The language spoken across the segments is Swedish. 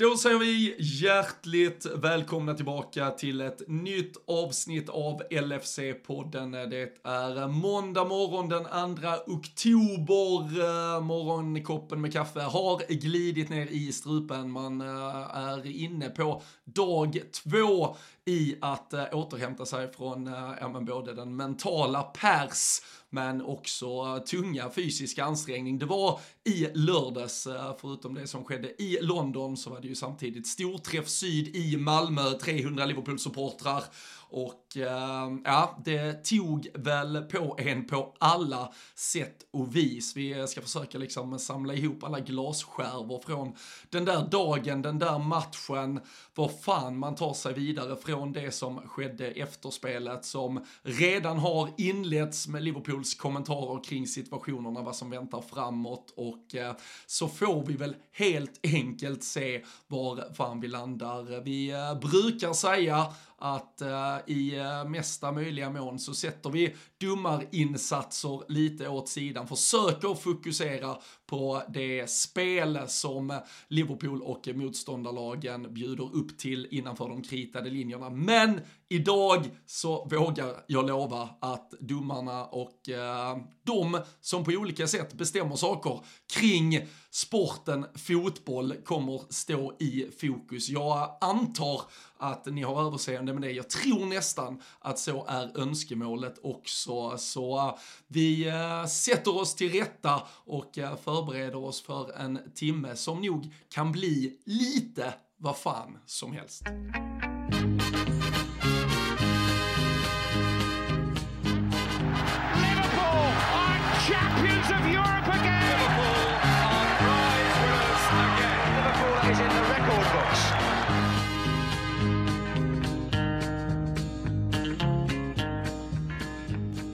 Då säger vi hjärtligt välkomna tillbaka till ett nytt avsnitt av LFC-podden. Det är måndag morgon den 2 oktober. Eh, morgonkoppen med kaffe har glidit ner i strupen. Man eh, är inne på dag två i att eh, återhämta sig från eh, både den mentala pers men också tunga fysiska ansträngning. Det var i lördags, eh, förutom det som skedde i London, så var det ju samtidigt storträff syd i Malmö, 300 Liverpool-supportrar och eh, ja, det tog väl på en på alla sätt och vis. Vi eh, ska försöka liksom samla ihop alla glasskärvor från den där dagen, den där matchen, Vad fan man tar sig vidare från det som skedde efter spelet som redan har inletts med Liverpools kommentarer kring situationerna, vad som väntar framåt och eh, så får vi väl helt enkelt se var fan vi landar. Vi eh, brukar säga att eh, i eh, mesta möjliga mån så sätter vi domarinsatser lite åt sidan, försöker fokusera på det spel som Liverpool och motståndarlagen bjuder upp till innanför de kritade linjerna. Men idag så vågar jag lova att domarna och eh, de som på olika sätt bestämmer saker kring sporten fotboll kommer stå i fokus. Jag antar att ni har överseende med det. Jag tror nästan att så är önskemålet också. Så vi eh, sätter oss till rätta och eh, förbereder oss för en timme som nog kan bli lite vad fan som helst.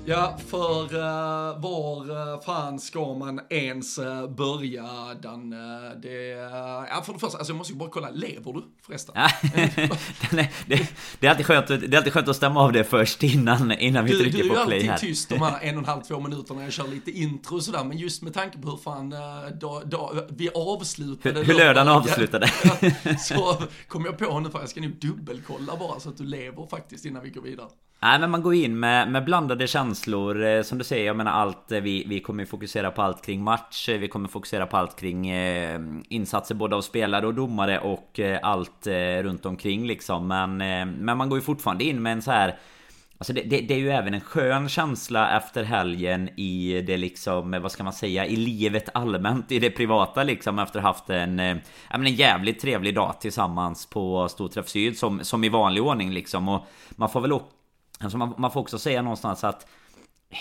Ja, för uh, var uh, fan ska man ens uh, börja den? Uh, det, ja, för det första, alltså jag måste ju bara kolla, lever du förresten? Ja, det, det, det, är alltid skönt, det är alltid skönt att stämma av det först innan, innan vi du, trycker du på play här. Du är alltid tyst de här en och en halv, två minuterna jag kör lite intro och sådär, men just med tanke på hur fan då, då, vi avslutade. Hur, hur lördagen avslutade. så kom jag på nu, för jag ska nog dubbelkolla bara så att du lever faktiskt innan vi går vidare. Nej men man går in med, med blandade känslor. Eh, Som du säger, jag menar allt eh, Vi, vi kommer fokusera på allt kring match. Eh, vi kommer fokusera på allt kring eh, Insatser både av spelare och domare Och eh, allt eh, runt omkring liksom. Men, eh, men man går ju fortfarande in med en så här Alltså det, det, det, är ju även en skön känsla efter helgen i det liksom, vad ska man säga, i livet allmänt, i det privata liksom efter haft en, eh, ja men en jävligt trevlig dag tillsammans på Storträff Syd som, som i vanlig ordning liksom. Och man får väl Alltså man, man får också säga någonstans att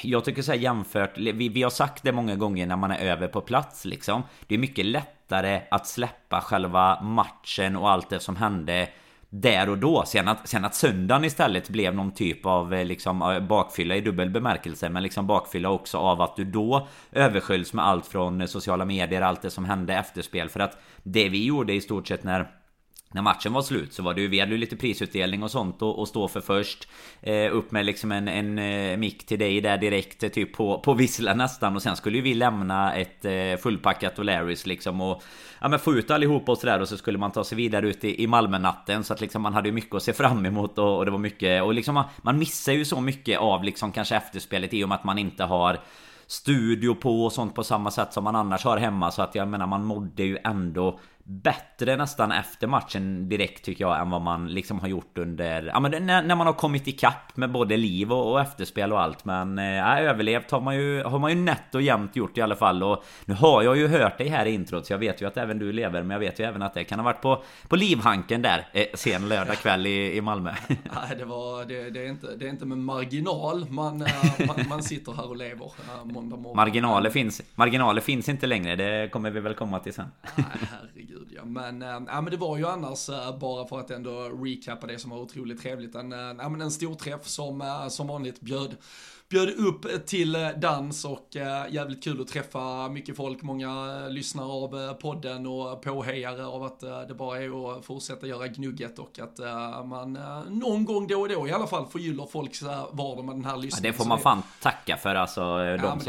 jag tycker så här jämfört, vi, vi har sagt det många gånger när man är över på plats liksom. Det är mycket lättare att släppa själva matchen och allt det som hände där och då. Sen att, sen att söndagen istället blev någon typ av eh, liksom, eh, bakfylla i dubbel bemärkelse. Men liksom bakfylla också av att du då översköljs med allt från eh, sociala medier, allt det som hände efterspel. För att det vi gjorde i stort sett när när matchen var slut så var det ju, vi hade ju lite prisutdelning och sånt att stå för först. Eh, upp med liksom en, en eh, mick till dig där direkt, eh, typ på, på vissla nästan. Och sen skulle ju vi lämna ett eh, fullpackat O'Larrys liksom och ja, men få ut allihopa och sådär. Och så skulle man ta sig vidare ut i, i Malmönatten. Så att liksom man hade ju mycket att se fram emot och, och det var mycket. Och liksom man, man missar ju så mycket av liksom kanske efterspelet i och med att man inte har studio på och sånt på samma sätt som man annars har hemma. Så att jag menar man mådde ju ändå bättre nästan efter matchen direkt tycker jag än vad man liksom har gjort under... Ja men när, när man har kommit ikapp med både liv och, och efterspel och allt men... Äh, överlevt har man ju, har man ju nätt och jämnt gjort i alla fall och... Nu har jag ju hört dig här i introt så jag vet ju att även du lever men jag vet ju även att det kan ha varit på, på livhanken där eh, sen lördag kväll i, i Malmö. Nej det var... Det, det, är inte, det är inte med marginal man, äh, man, man sitter här och lever äh, måndag morgon. Marginaler finns, marginaler finns inte längre, det kommer vi väl komma till sen. Nej herregud gud ja. Men, äh, ja, men det var ju annars, äh, bara för att ändå recappa det som var otroligt trevligt, en, äh, ja, men en stor träff som äh, som vanligt bjöd bjöd upp till dans och äh, jävligt kul att träffa mycket folk, många lyssnare av äh, podden och påhejare av att äh, det bara är att fortsätta göra gnugget och att man någon gång då och då i alla fall förgyller folks vardag med den här lyssningen. Ja, det får man fan tacka för alltså, de ja,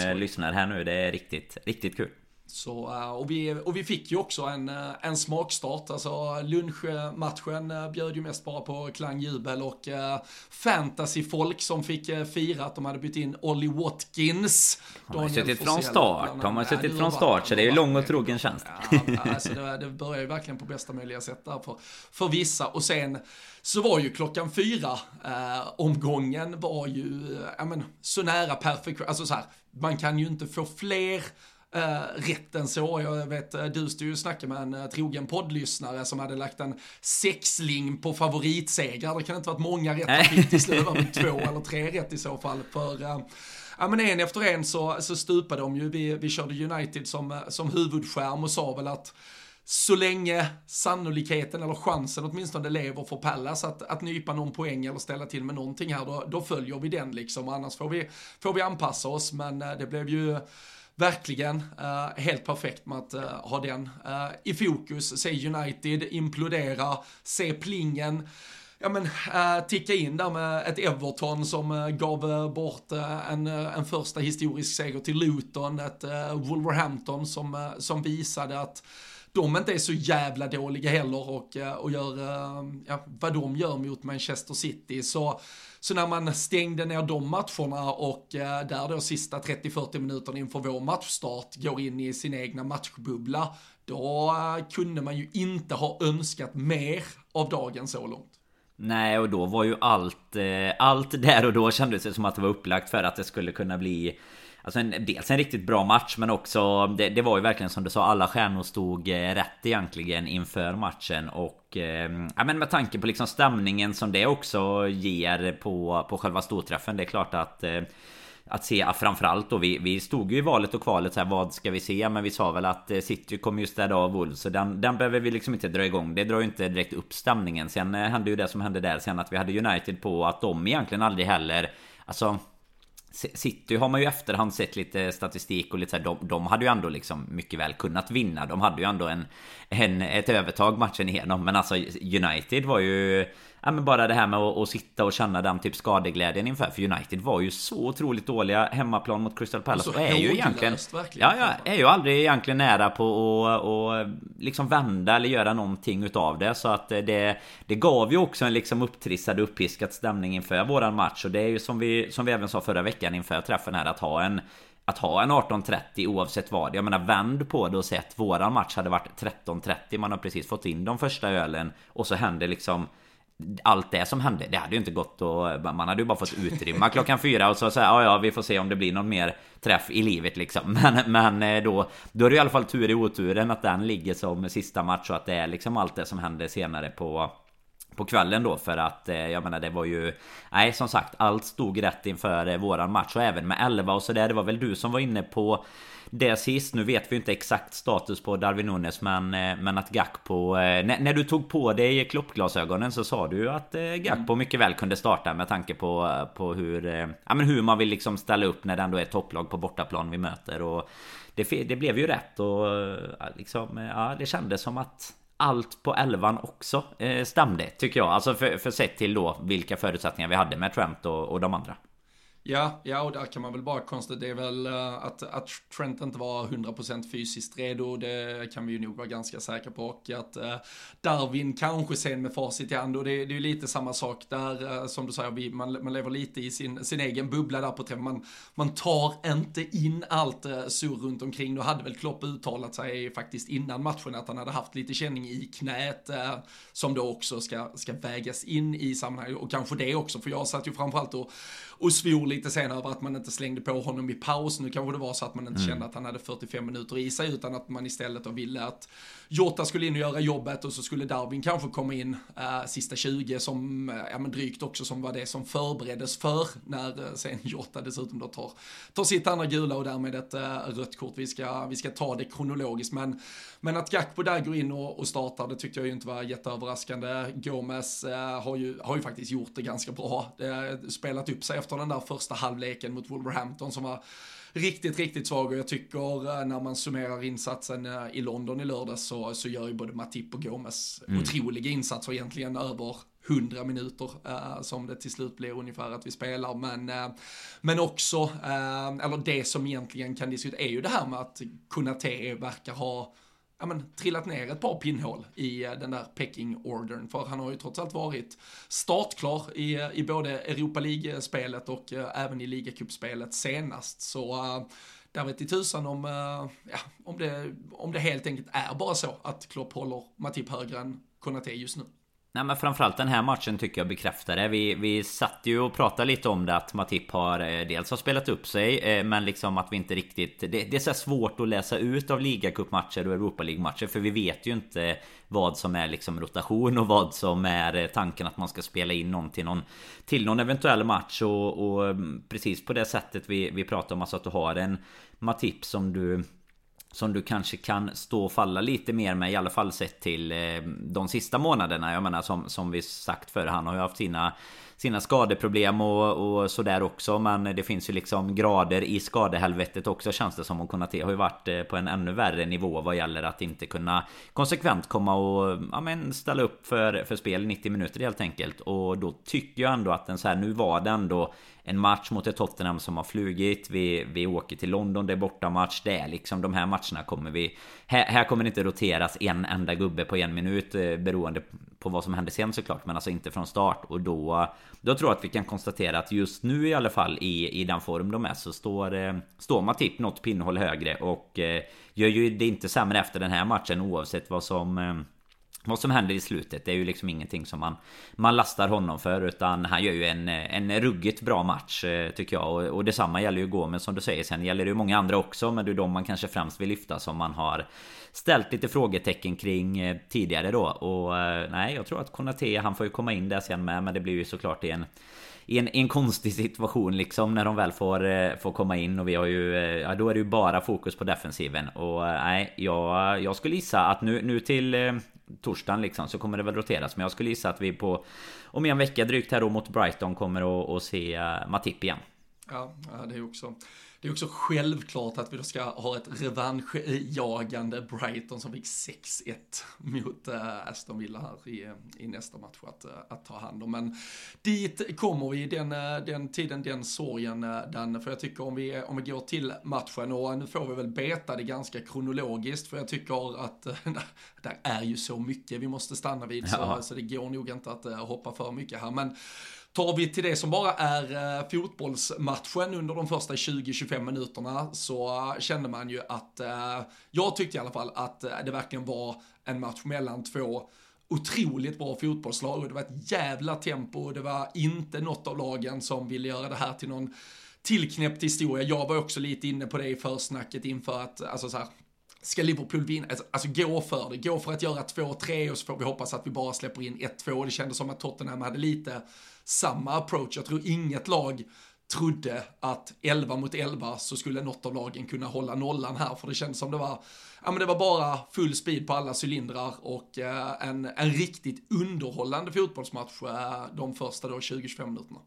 som lyssnar här nu. Det är riktigt, riktigt kul. Så, eh, och, vi, och vi fick ju också en, eh, en smakstart. Alltså lunchmatchen eh, bjöd ju mest bara på klang, jubel och fantasyfolk som fick fira att de hade bytt in Ollie Watkins. Har suttit från start. Har suttit från start, så det är ju lång och trogen tjänst. Ja, alltså det, det börjar ju verkligen på bästa möjliga sätt där för, för vissa. Och sen så var ju klockan fyra, eh, omgången var ju, ja men, så nära perfekt, alltså så här, man kan ju inte få fler Uh, rätt än så. Jag vet, uh, du stod ju och snackade med en uh, trogen poddlyssnare som hade lagt en sexling på favoritsegrar. Det kan inte varit många rätt han fick till slut, två eller tre rätt i så fall. För, uh, ja men en efter en så, så stupade de ju. Vi, vi körde United som, som huvudskärm och sa väl att så länge sannolikheten eller chansen åtminstone lever för Pallas att, att nypa någon poäng eller ställa till med någonting här, då, då följer vi den liksom. Annars får vi, får vi anpassa oss, men det blev ju verkligen uh, helt perfekt med att uh, ha den uh, i fokus. Se United implodera, se plingen ja men, äh, ticka in där med ett Everton som äh, gav äh, bort en, en första historisk seger till Luton, ett Wolverhampton som, som visade att de inte är så jävla dåliga heller och, och gör ja, vad de gör mot Manchester City. Så så när man stängde ner de matcherna och eh, där då sista 30-40 minuterna inför vår matchstart går in i sin egna matchbubbla, då eh, kunde man ju inte ha önskat mer av dagen så långt. Nej, och då var ju allt, eh, allt där och då kändes det som att det var upplagt för att det skulle kunna bli Alltså en, dels en riktigt bra match men också det, det, var ju verkligen som du sa Alla stjärnor stod eh, rätt egentligen inför matchen och eh, Ja men med tanke på liksom stämningen som det också ger på, på själva storträffen Det är klart att eh, att se framförallt då vi, vi stod ju i valet och kvalet så här, vad ska vi se? Men vi sa väl att eh, City kommer ju städa av Wolves så den, den behöver vi liksom inte dra igång. Det drar ju inte direkt upp stämningen. Sen eh, hände ju det som hände där sen att vi hade United på att de egentligen aldrig heller Alltså City har man ju efterhand sett lite statistik och lite så här, de, de hade ju ändå liksom mycket väl kunnat vinna. De hade ju ändå en, en, ett övertag matchen igenom. Men alltså United var ju ja, men bara det här med att, att, sitta och känna den typ skadeglädjen inför. För United var ju så otroligt dåliga hemmaplan mot Crystal Palace. Och, och är ju egentligen... Ja, ja, är ju aldrig egentligen nära på att och, liksom vända eller göra någonting utav det. Så att det, det gav ju också en liksom upptrissad, uppiskad stämning inför våran match. Och det är ju som vi, som vi även sa förra veckan inför träffen här att ha en att ha en 18.30 oavsett vad. Jag menar vänd på det och säg att våran match hade varit 13.30. Man har precis fått in de första ölen och så händer liksom allt det som hände, det hade ju inte gått och Man hade ju bara fått utrymma klockan fyra och så säga ja ja vi får se om det blir någon mer träff i livet liksom. Men, men eh, då Då är det i alla fall tur i oturen att den ligger som sista match och att det är liksom allt det som händer senare på på kvällen då för att eh, jag menar det var ju Nej som sagt allt stod rätt inför eh, våran match och även med 11 och sådär Det var väl du som var inne på det sist. Nu vet vi inte exakt status på Darwin Nunes men, eh, men att Gakpo... Eh, när, när du tog på dig kloppglasögonen så sa du ju att eh, Gakpo mycket väl kunde starta med tanke på, på hur, ja, men hur man vill liksom ställa upp när det ändå är topplag på bortaplan vi möter. Och det, det blev ju rätt och liksom, ja, det kändes som att allt på elvan också stämde tycker jag. Alltså för, för sett till då vilka förutsättningar vi hade med Trent och, och de andra. Ja, ja, och där kan man väl bara konstatera, det är väl eh, att, att Trent inte var 100% fysiskt redo, det kan vi ju nog vara ganska säkra på. Och att eh, Darwin kanske sen med facit i hand, och det, det är ju lite samma sak där, eh, som du säger, vi, man, man lever lite i sin, sin egen bubbla där på träffen. Man, man tar inte in allt uh, surr runt omkring. Nu hade väl Klopp uttalat sig faktiskt innan matchen att han hade haft lite känning i knät, som då också ska, ska vägas in i sammanhanget. Och kanske det också, för jag satt ju framförallt och, och svor lite sen över att man inte slängde på honom i paus. Nu kanske det var så att man inte mm. kände att han hade 45 minuter i sig utan att man istället då ville att Jota skulle in och göra jobbet och så skulle Darwin kanske komma in äh, sista 20 som, äh, ja men drygt också som var det som förbereddes för när äh, sen Jota dessutom då tar, tar sitt andra gula och därmed ett äh, rött kort. Vi ska, vi ska ta det kronologiskt men, men att Gakpo där går in och, och startar det tyckte jag ju inte var jätteöverraskande. Gomes har, ju, har ju faktiskt gjort det ganska bra. Det, spelat upp sig efter den där första halvleken mot Wolverhampton som var riktigt, riktigt svag och jag tycker när man summerar insatsen i London i lördags så, så gör ju både Matip och Gomes mm. otroliga insatser egentligen över 100 minuter uh, som det till slut blir ungefär att vi spelar. Men, uh, men också, uh, eller det som egentligen kan diskuteras är ju det här med att Kunate verkar ha ja, men, trillat ner ett par pinnhål i eh, den där pecking-ordern. För han har ju trots allt varit startklar i, eh, i både Europa League-spelet och eh, även i ligacupspelet senast. Så där vet i tusan om, ja, om, det, om det helt enkelt är bara så att Klopp håller Matip högre än Konate just nu. Nej men framförallt den här matchen tycker jag bekräftar det. Vi, vi satt ju och pratade lite om det att Matip har eh, dels har spelat upp sig eh, Men liksom att vi inte riktigt... Det, det är så svårt att läsa ut av ligacupmatcher och Europa League-matcher För vi vet ju inte vad som är liksom rotation och vad som är eh, tanken att man ska spela in någon till någon Till någon eventuell match och, och mm, precis på det sättet vi, vi pratar om alltså att du har en Matip som du som du kanske kan stå och falla lite mer med i alla fall sett till eh, de sista månaderna. Jag menar som, som vi sagt förr, han har ju haft sina sina skadeproblem och, och sådär också Men det finns ju liksom grader i skadehelvetet också känns det som Och Konate har ju varit eh, på en ännu värre nivå vad gäller att inte kunna konsekvent komma och ja, men ställa upp för, för spel 90 minuter helt enkelt. Och då tycker jag ändå att den så här, nu var det ändå en match mot ett Tottenham som har flugit. Vi, vi åker till London, det är bortamatch Det är liksom de här matcherna kommer vi Här, här kommer det inte roteras en enda gubbe på en minut eh, Beroende på vad som händer sen såklart Men alltså inte från start. Och då Då tror jag att vi kan konstatera att just nu i alla fall i, i den form de är så står eh, Står Matip något pinnhåll högre och eh, Gör ju det inte sämre efter den här matchen oavsett vad som eh, vad som händer i slutet. Det är ju liksom ingenting som man Man lastar honom för utan han gör ju en, en ruggigt bra match eh, Tycker jag. Och, och detsamma gäller ju Gomes som du säger. Sen gäller det ju många andra också men det är de man kanske främst vill lyfta som man har Ställt lite frågetecken kring eh, tidigare då och eh, nej jag tror att Konate han får ju komma in där sen med men det blir ju såklart i en i en, en konstig situation liksom när de väl får, eh, får komma in och vi har ju Ja då är det ju bara fokus på defensiven och nej jag, jag skulle gissa att nu, nu till torsdagen liksom så kommer det väl roteras. Men jag skulle gissa att vi på om en vecka drygt här då mot Brighton kommer att, att se Matip igen. Ja, det är också det är också självklart att vi då ska ha ett revanschjagande Brighton som fick 6-1 mot äh, Aston Villa här i, i nästa match att, äh, att ta hand om. Men dit kommer vi, den, äh, den tiden, den sorgen, den, för jag tycker om vi, om vi går till matchen och nu får vi väl beta det ganska kronologiskt för jag tycker att där är ju så mycket vi måste stanna vid ja. så, så det går nog inte att hoppa för mycket här. Men Tar vi till det som bara är eh, fotbollsmatchen under de första 20-25 minuterna så kände man ju att, eh, jag tyckte i alla fall att eh, det verkligen var en match mellan två otroligt bra fotbollslag och det var ett jävla tempo och det var inte något av lagen som ville göra det här till någon tillknäppt historia. Jag var också lite inne på det i försnacket inför att, alltså så här, Ska Liverpool vinna? Alltså, alltså gå för det. Gå för att göra 2-3 och så får vi hoppas att vi bara släpper in 1-2. Det kändes som att Tottenham hade lite samma approach. Jag tror inget lag trodde att 11 mot 11 så skulle något av lagen kunna hålla nollan här. För det kändes som det var, ja men det var bara full speed på alla cylindrar och eh, en, en riktigt underhållande fotbollsmatch eh, de första då 20-25 minuterna.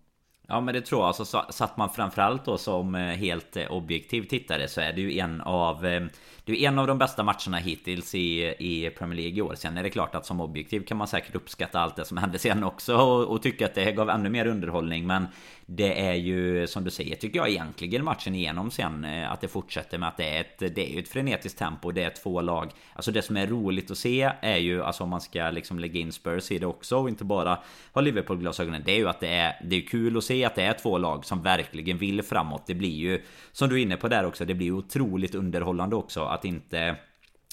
Ja men det tror jag. Alltså, satt man framförallt då som eh, helt eh, objektiv tittare så är det ju en av eh, Det är en av de bästa matcherna hittills i, i Premier League i år. Sen är det klart att som objektiv kan man säkert uppskatta allt det som hände sen också och, och tycka att det gav ännu mer underhållning. Men det är ju som du säger tycker jag egentligen matchen igenom sen eh, att det fortsätter med att det är ett, det är ett frenetiskt tempo. Det är två lag. Alltså det som är roligt att se är ju alltså om man ska liksom lägga in Spurs i det också och inte bara ha Liverpool glasögonen. Det är ju att det är, det är kul att se att det är två lag som verkligen vill framåt. Det blir ju, som du är inne på där också, det blir otroligt underhållande också att inte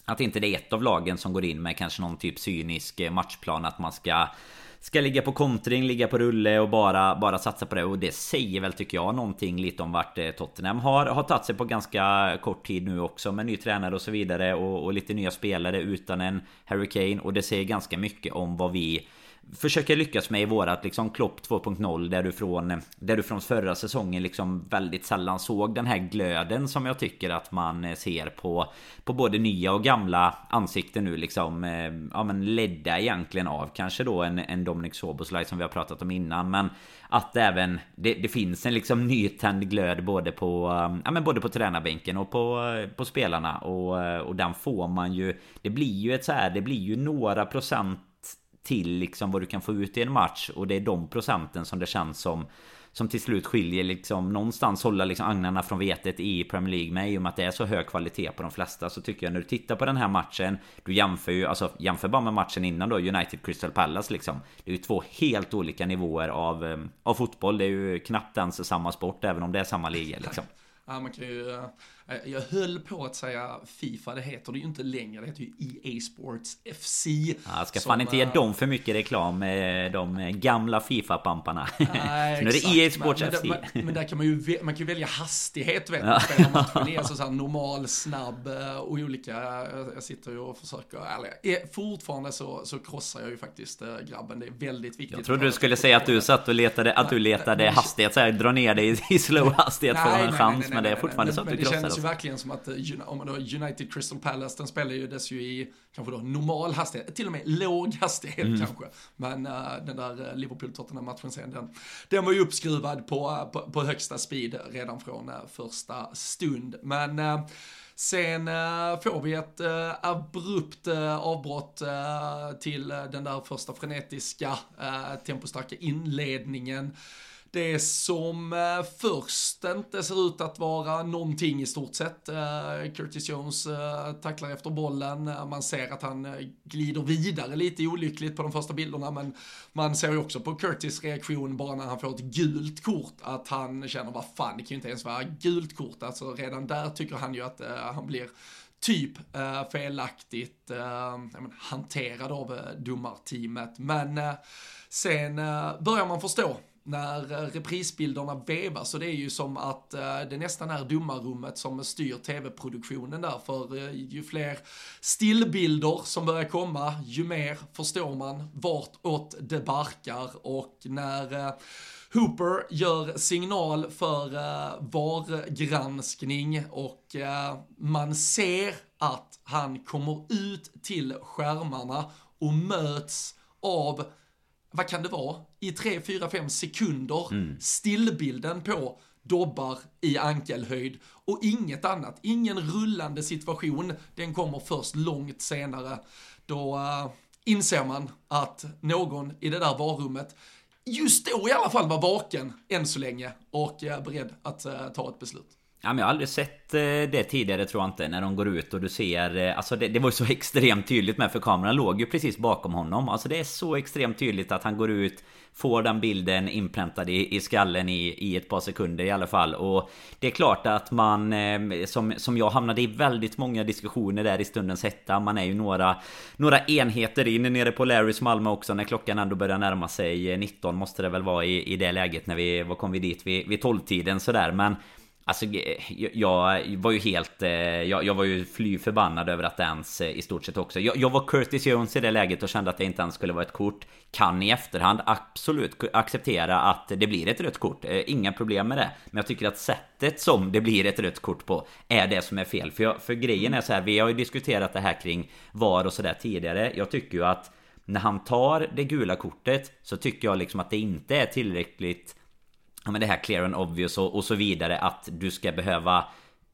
att inte det är ett av lagen som går in med kanske någon typ cynisk eh, matchplan att man ska Ska ligga på kontring, ligga på rulle och bara, bara satsa på det. Och det säger väl tycker jag någonting lite om vart eh, Tottenham har, har tagit sig på ganska kort tid nu också Med ny tränare och så vidare och, och lite nya spelare utan en Harry Kane. Och det säger ganska mycket om vad vi försöker lyckas med i vårat liksom Klopp 2.0 där du från Där du från förra säsongen liksom väldigt sällan såg den här glöden som jag tycker att man eh, ser på På både nya och gamla ansikten nu liksom eh, Ja men ledda egentligen av kanske då en, en Dominic Soboslaj som vi har pratat om innan men Att även det, det finns en liksom nytänd glöd både på eh, Ja men både på tränarbänken och på, på spelarna och, och den får man ju. Det blir ju ett så här Det blir ju några procent till liksom vad du kan få ut i en match. Och det är de procenten som det känns som som till slut skiljer liksom någonstans hålla liksom agnarna från vetet i Premier League med. I och med att det är så hög kvalitet på de flesta så tycker jag när du tittar på den här matchen Du jämför ju alltså jämför bara med matchen innan då United Crystal Palace liksom. Det är ju två helt olika nivåer av, eh, av fotboll. Det är ju knappt ens samma sport även om det är samma liga liksom. Ja, man kan ju, eh, jag höll på att säga Fifa, det heter det ju inte längre, det heter ju EA Sports FC. Ja, ska fan inte ge äh, dem för mycket reklam, de gamla Fifa-pamparna. nu är det EA Sports men, FC. Men, men, men, där kan man ju, man kan ju välja hastighet, vet ja. matchen alltså så här normal, snabb eh, och olika. Jag sitter ju och försöker, eller fortfarande så, så krossar jag ju faktiskt grabben, det är väldigt viktigt. Jag trodde du skulle säga att du satt och letade, att du letade hastighet, så här, dra ner dig i slow hastighet för att ha en chans, men det är fortfarande så att du krossar ju verkligen som att, eh, om man då United Crystal Palace, den spelar ju i kanske då normal hastighet, till och med låg hastighet mm. kanske. Men uh, den där uh, Liverpool-Tottenham-matchen sen, den, den var ju uppskruvad på, på, på högsta speed redan från uh, första stund. Men uh, Sen får vi ett abrupt avbrott till den där första frenetiska, tempostarka inledningen. Det som eh, först inte ser ut att vara någonting i stort sett. Eh, Curtis Jones eh, tacklar efter bollen. Eh, man ser att han eh, glider vidare lite olyckligt på de första bilderna. Men man ser ju också på Curtis reaktion bara när han får ett gult kort. Att han känner, vad fan, det kan ju inte ens vara gult kort. Alltså redan där tycker han ju att eh, han blir typ eh, felaktigt eh, hanterad av eh, domarteamet. Men eh, sen börjar man förstå när eh, reprisbilderna vevas och det är ju som att eh, det nästan är domarrummet som styr tv-produktionen där för eh, ju fler stillbilder som börjar komma ju mer förstår man vartåt det barkar. Och när Hooper gör signal för VAR-granskning och man ser att han kommer ut till skärmarna och möts av vad kan det vara, i 3, 4, 5 sekunder mm. stillbilden på dobbar i ankelhöjd och inget annat. Ingen rullande situation, den kommer först långt senare. Då uh, inser man att någon i det där varummet just då i alla fall var vaken än så länge och är beredd att uh, ta ett beslut. Ja, men jag har aldrig sett eh, det tidigare tror jag inte När de går ut och du ser eh, Alltså det, det var ju så extremt tydligt med för kameran låg ju precis bakom honom. Alltså det är så extremt tydligt att han går ut Får den bilden inpräntad i, i skallen i, i ett par sekunder i alla fall. Och Det är klart att man eh, som, som jag hamnade i väldigt många diskussioner där i stundens hetta. Man är ju några Några enheter in nere på Larrys Malmö också När klockan ändå börjar närma sig 19 måste det väl vara i, i det läget när vi Vad kom vi dit? Vid, vid 12-tiden sådär. Men Alltså jag var ju helt... Eh, jag, jag var ju fly förbannad över att det ens eh, i stort sett också... Jag, jag, var Curtis Jones i det läget och kände att det inte ens skulle vara ett kort. Kan i efterhand absolut acceptera att det blir ett rött kort. Eh, inga problem med det. Men jag tycker att sättet som det blir ett rött kort på är det som är fel. För, jag, för grejen är så här, vi har ju diskuterat det här kring VAR och sådär tidigare. Jag tycker ju att när han tar det gula kortet så tycker jag liksom att det inte är tillräckligt ja, men det här clear and obvious och, och så vidare att du ska behöva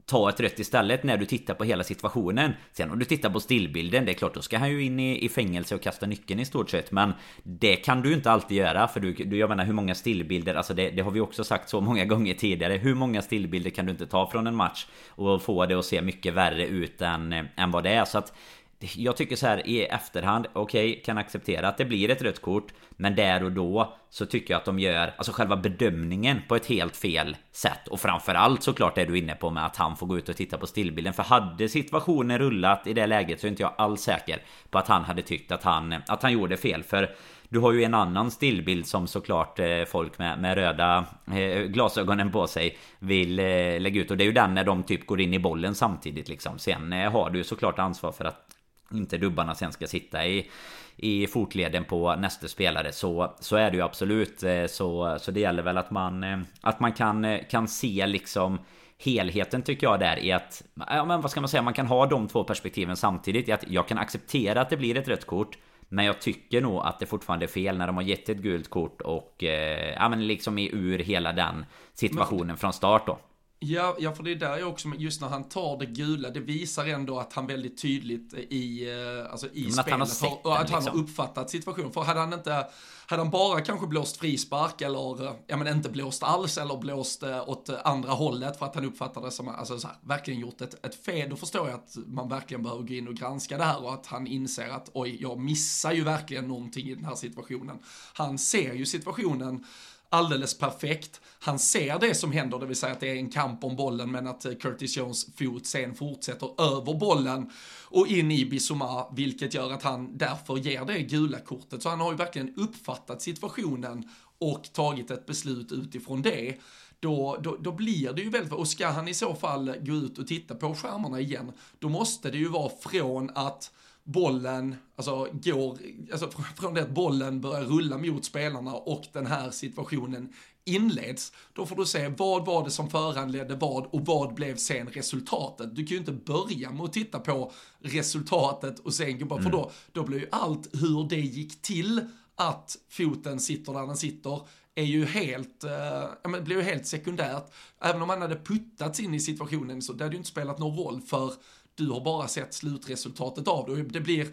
ta ett rött istället när du tittar på hela situationen. Sen om du tittar på stillbilden, det är klart då ska han ju in i, i fängelse och kasta nyckeln i stort sett. Men det kan du inte alltid göra för du, du jag menar hur många stillbilder, alltså det, det har vi också sagt så många gånger tidigare. Hur många stillbilder kan du inte ta från en match och få det att se mycket värre ut än, än vad det är. Så att jag tycker så här i efterhand, okej, okay, kan acceptera att det blir ett rött kort. Men där och då så tycker jag att de gör, alltså själva bedömningen på ett helt fel sätt. Och framförallt såklart är du inne på med att han får gå ut och titta på stillbilden. För hade situationen rullat i det läget så är inte jag alls säker på att han hade tyckt att han, att han gjorde fel. För du har ju en annan stillbild som såklart eh, folk med, med röda eh, glasögonen på sig vill eh, lägga ut. Och det är ju den när de typ går in i bollen samtidigt liksom. Sen har du såklart ansvar för att inte dubbarna sen ska sitta i i fotleden på nästa spelare så, så är det ju absolut eh, så, så det gäller väl att man eh, att man kan, eh, kan se liksom helheten tycker jag där i att Ja men vad ska man säga Man kan ha de två perspektiven samtidigt att Jag kan acceptera att det blir ett rött kort men jag tycker nog att det fortfarande är fel när de har gett ett gult kort och eh, ja men liksom är ur hela den situationen men, från start då. Ja, ja, för det är där jag också, just när han tar det gula, det visar ändå att han väldigt tydligt i, eh, alltså i spelet, att han har, har, att han liksom. har uppfattat situationen. För hade han inte, hade han bara kanske blåst frispark eller, eh, ja men inte blåst alls eller blåst eh, åt andra hållet för att han uppfattade det som, alltså så här, verkligen gjort ett, ett fel, då förstår jag att man verkligen behöver gå in och granska det här och att han inser att oj, jag missar ju verkligen någonting i den här situationen. Han ser ju situationen alldeles perfekt. Han ser det som händer, det vill säga att det är en kamp om bollen men att eh, Curtis Jones fot sen fortsätter över bollen och in i Bissouma, vilket gör att han därför ger det gula kortet. Så han har ju verkligen uppfattat situationen och tagit ett beslut utifrån det. Då, då, då, blir det ju väldigt, och ska han i så fall gå ut och titta på skärmarna igen, då måste det ju vara från att bollen, alltså går, alltså från det att bollen börjar rulla mot spelarna och den här situationen inleds, då får du se vad var det som föranledde vad och vad blev sen resultatet. Du kan ju inte börja med att titta på resultatet och sen gå bara, mm. för då, då blir ju allt hur det gick till att foten sitter där den sitter, är ju helt, eh, blir ju helt sekundärt. Även om man hade puttats in i situationen så det hade ju inte spelat någon roll för du har bara sett slutresultatet av det. Det blir,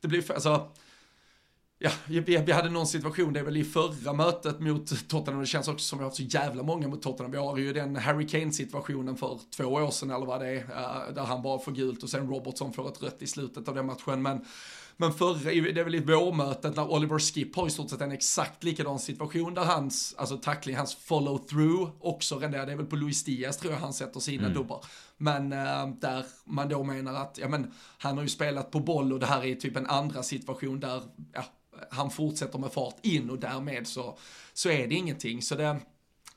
det blir, alltså, Ja, vi, vi hade någon situation, det är väl i förra mötet mot Tottenham, det känns också som vi har haft så jävla många mot Tottenham. Vi har ju den Harry Kane-situationen för två år sedan eller vad det är, eh, där han bara får gult och sen Robertson får ett rött i slutet av den matchen. Men men förra, det är väl i vårmötet när Oliver Skip har i stort sett en exakt likadan situation där hans, alltså tackling, hans follow through också renderar, det är väl på Luis Diaz tror jag han sätter sina mm. dubbar. Men äh, där man då menar att, ja men han har ju spelat på boll och det här är typ en andra situation där, ja, han fortsätter med fart in och därmed så, så är det ingenting. Så det,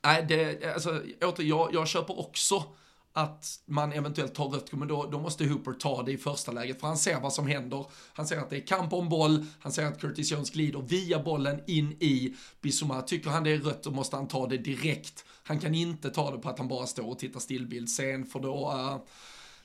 nej det, alltså åter, jag, jag köper också att man eventuellt tar rött, men då, då måste Hooper ta det i första läget, för han ser vad som händer. Han ser att det är kamp om boll, han ser att Curtis Jones glider via bollen in i Bissouma. Tycker han det är rött, då måste han ta det direkt. Han kan inte ta det på att han bara står och tittar stillbild sen, för då, uh,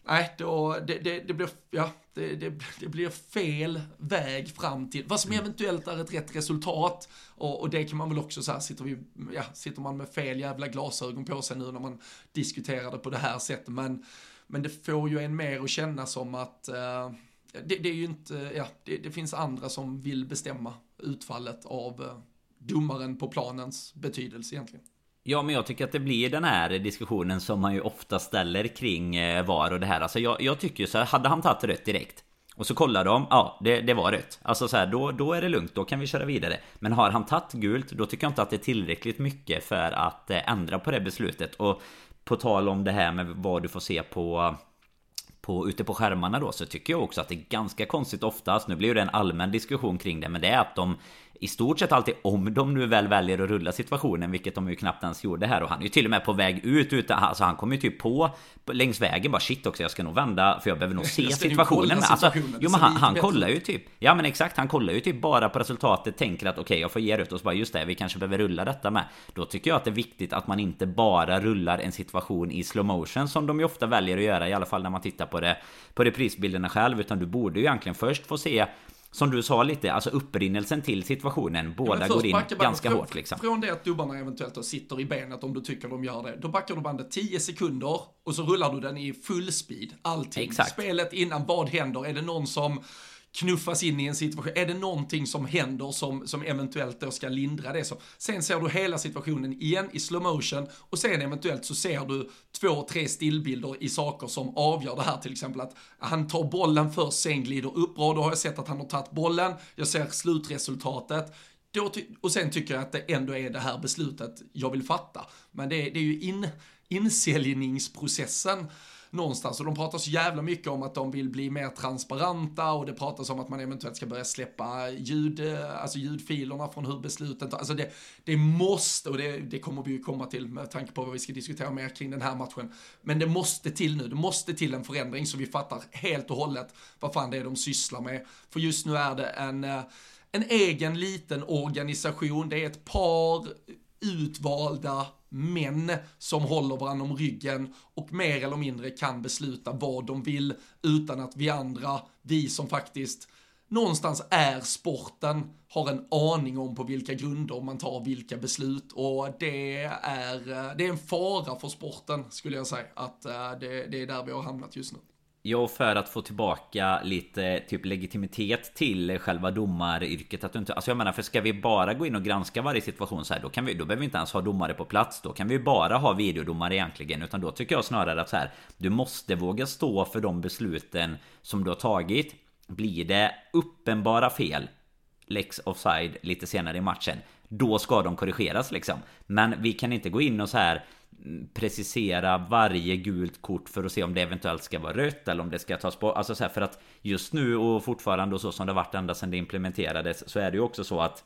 nej, då, det, det, det, blir, ja, det, det, blir fel väg fram till vad som mm. eventuellt är ett rätt resultat. Och, och det kan man väl också säga, sitter, vi, ja, sitter man med fel jävla glasögon på sig nu när man diskuterar det på det här sättet. Men, men det får ju en mer att känna som att uh, det, är ju inte, ja, det, finns andra som vill bestämma utfallet av uh, domaren på planens betydelse egentligen. Ja men jag tycker att det blir den här diskussionen som man ju ofta ställer kring eh, VAR och det här. Alltså jag, jag tycker ju så här, hade han tagit rött direkt och så kollar de, ja det, det var rött. Alltså så här, då, då är det lugnt, då kan vi köra vidare. Men har han tagit gult, då tycker jag inte att det är tillräckligt mycket för att eh, ändra på det beslutet. Och på tal om det här med vad du får se på på, ute på skärmarna då så tycker jag också att det är ganska konstigt oftast Nu blir det en allmän diskussion kring det Men det är att de i stort sett alltid om de nu väl väljer att rulla situationen, vilket de ju knappt ens gjorde här och han är ju till och med på väg ut utan, alltså han kommer ju typ på längs vägen bara shit också jag ska nog vända för jag behöver nog se situationen. Men alltså, jo men han, han kollar ju typ, ja men exakt han kollar ju typ bara på resultatet, tänker att okej okay, jag får ge rött och så bara just det, vi kanske behöver rulla detta med. Då tycker jag att det är viktigt att man inte bara rullar en situation i slow motion som de ju ofta väljer att göra i alla fall när man tittar på det på reprisbilderna själv utan du borde ju egentligen först få se som du sa lite, alltså upprinnelsen till situationen. Båda ja, går in ganska från, hårt liksom. Från det att dubbarna eventuellt då sitter i benet om du tycker de gör det. Då backar du bandet 10 sekunder och så rullar du den i full speed. Allting. Exakt. Spelet innan, vad händer? Är det någon som knuffas in i en situation. Är det någonting som händer som, som eventuellt då ska lindra det så. Sen ser du hela situationen igen i slow motion och sen eventuellt så ser du två, tre stillbilder i saker som avgör det här. Till exempel att han tar bollen först, sen glider upp bra. Då har jag sett att han har tagit bollen. Jag ser slutresultatet. Då och sen tycker jag att det ändå är det här beslutet jag vill fatta. Men det, det är ju in, insäljningsprocessen någonstans. Och de pratar så jävla mycket om att de vill bli mer transparenta och det pratas om att man eventuellt ska börja släppa ljud, eh, alltså ljudfilerna från hur beslutet. Alltså det, det måste, och det, det kommer vi ju komma till med tanke på vad vi ska diskutera mer kring den här matchen. Men det måste till nu, det måste till en förändring så vi fattar helt och hållet vad fan det är de sysslar med. För just nu är det en, eh, en egen liten organisation, det är ett par utvalda män som håller varandra om ryggen och mer eller mindre kan besluta vad de vill utan att vi andra, vi som faktiskt någonstans är sporten, har en aning om på vilka grunder man tar vilka beslut och det är, eh, det är en fara för sporten skulle jag säga att eh, det, det är där vi har hamnat just nu. Ja, för att få tillbaka lite typ legitimitet till själva domaryrket. Att du inte, alltså jag menar, för ska vi bara gå in och granska varje situation så här, då, kan vi, då behöver vi inte ens ha domare på plats. Då kan vi bara ha videodomare egentligen. Utan då tycker jag snarare att så här, du måste våga stå för de besluten som du har tagit. Blir det uppenbara fel, Lex offside lite senare i matchen, då ska de korrigeras liksom. Men vi kan inte gå in och så här precisera varje gult kort för att se om det eventuellt ska vara rött eller om det ska tas bort. Alltså så här, för att just nu och fortfarande och så som det varit ända sedan det implementerades så är det ju också så att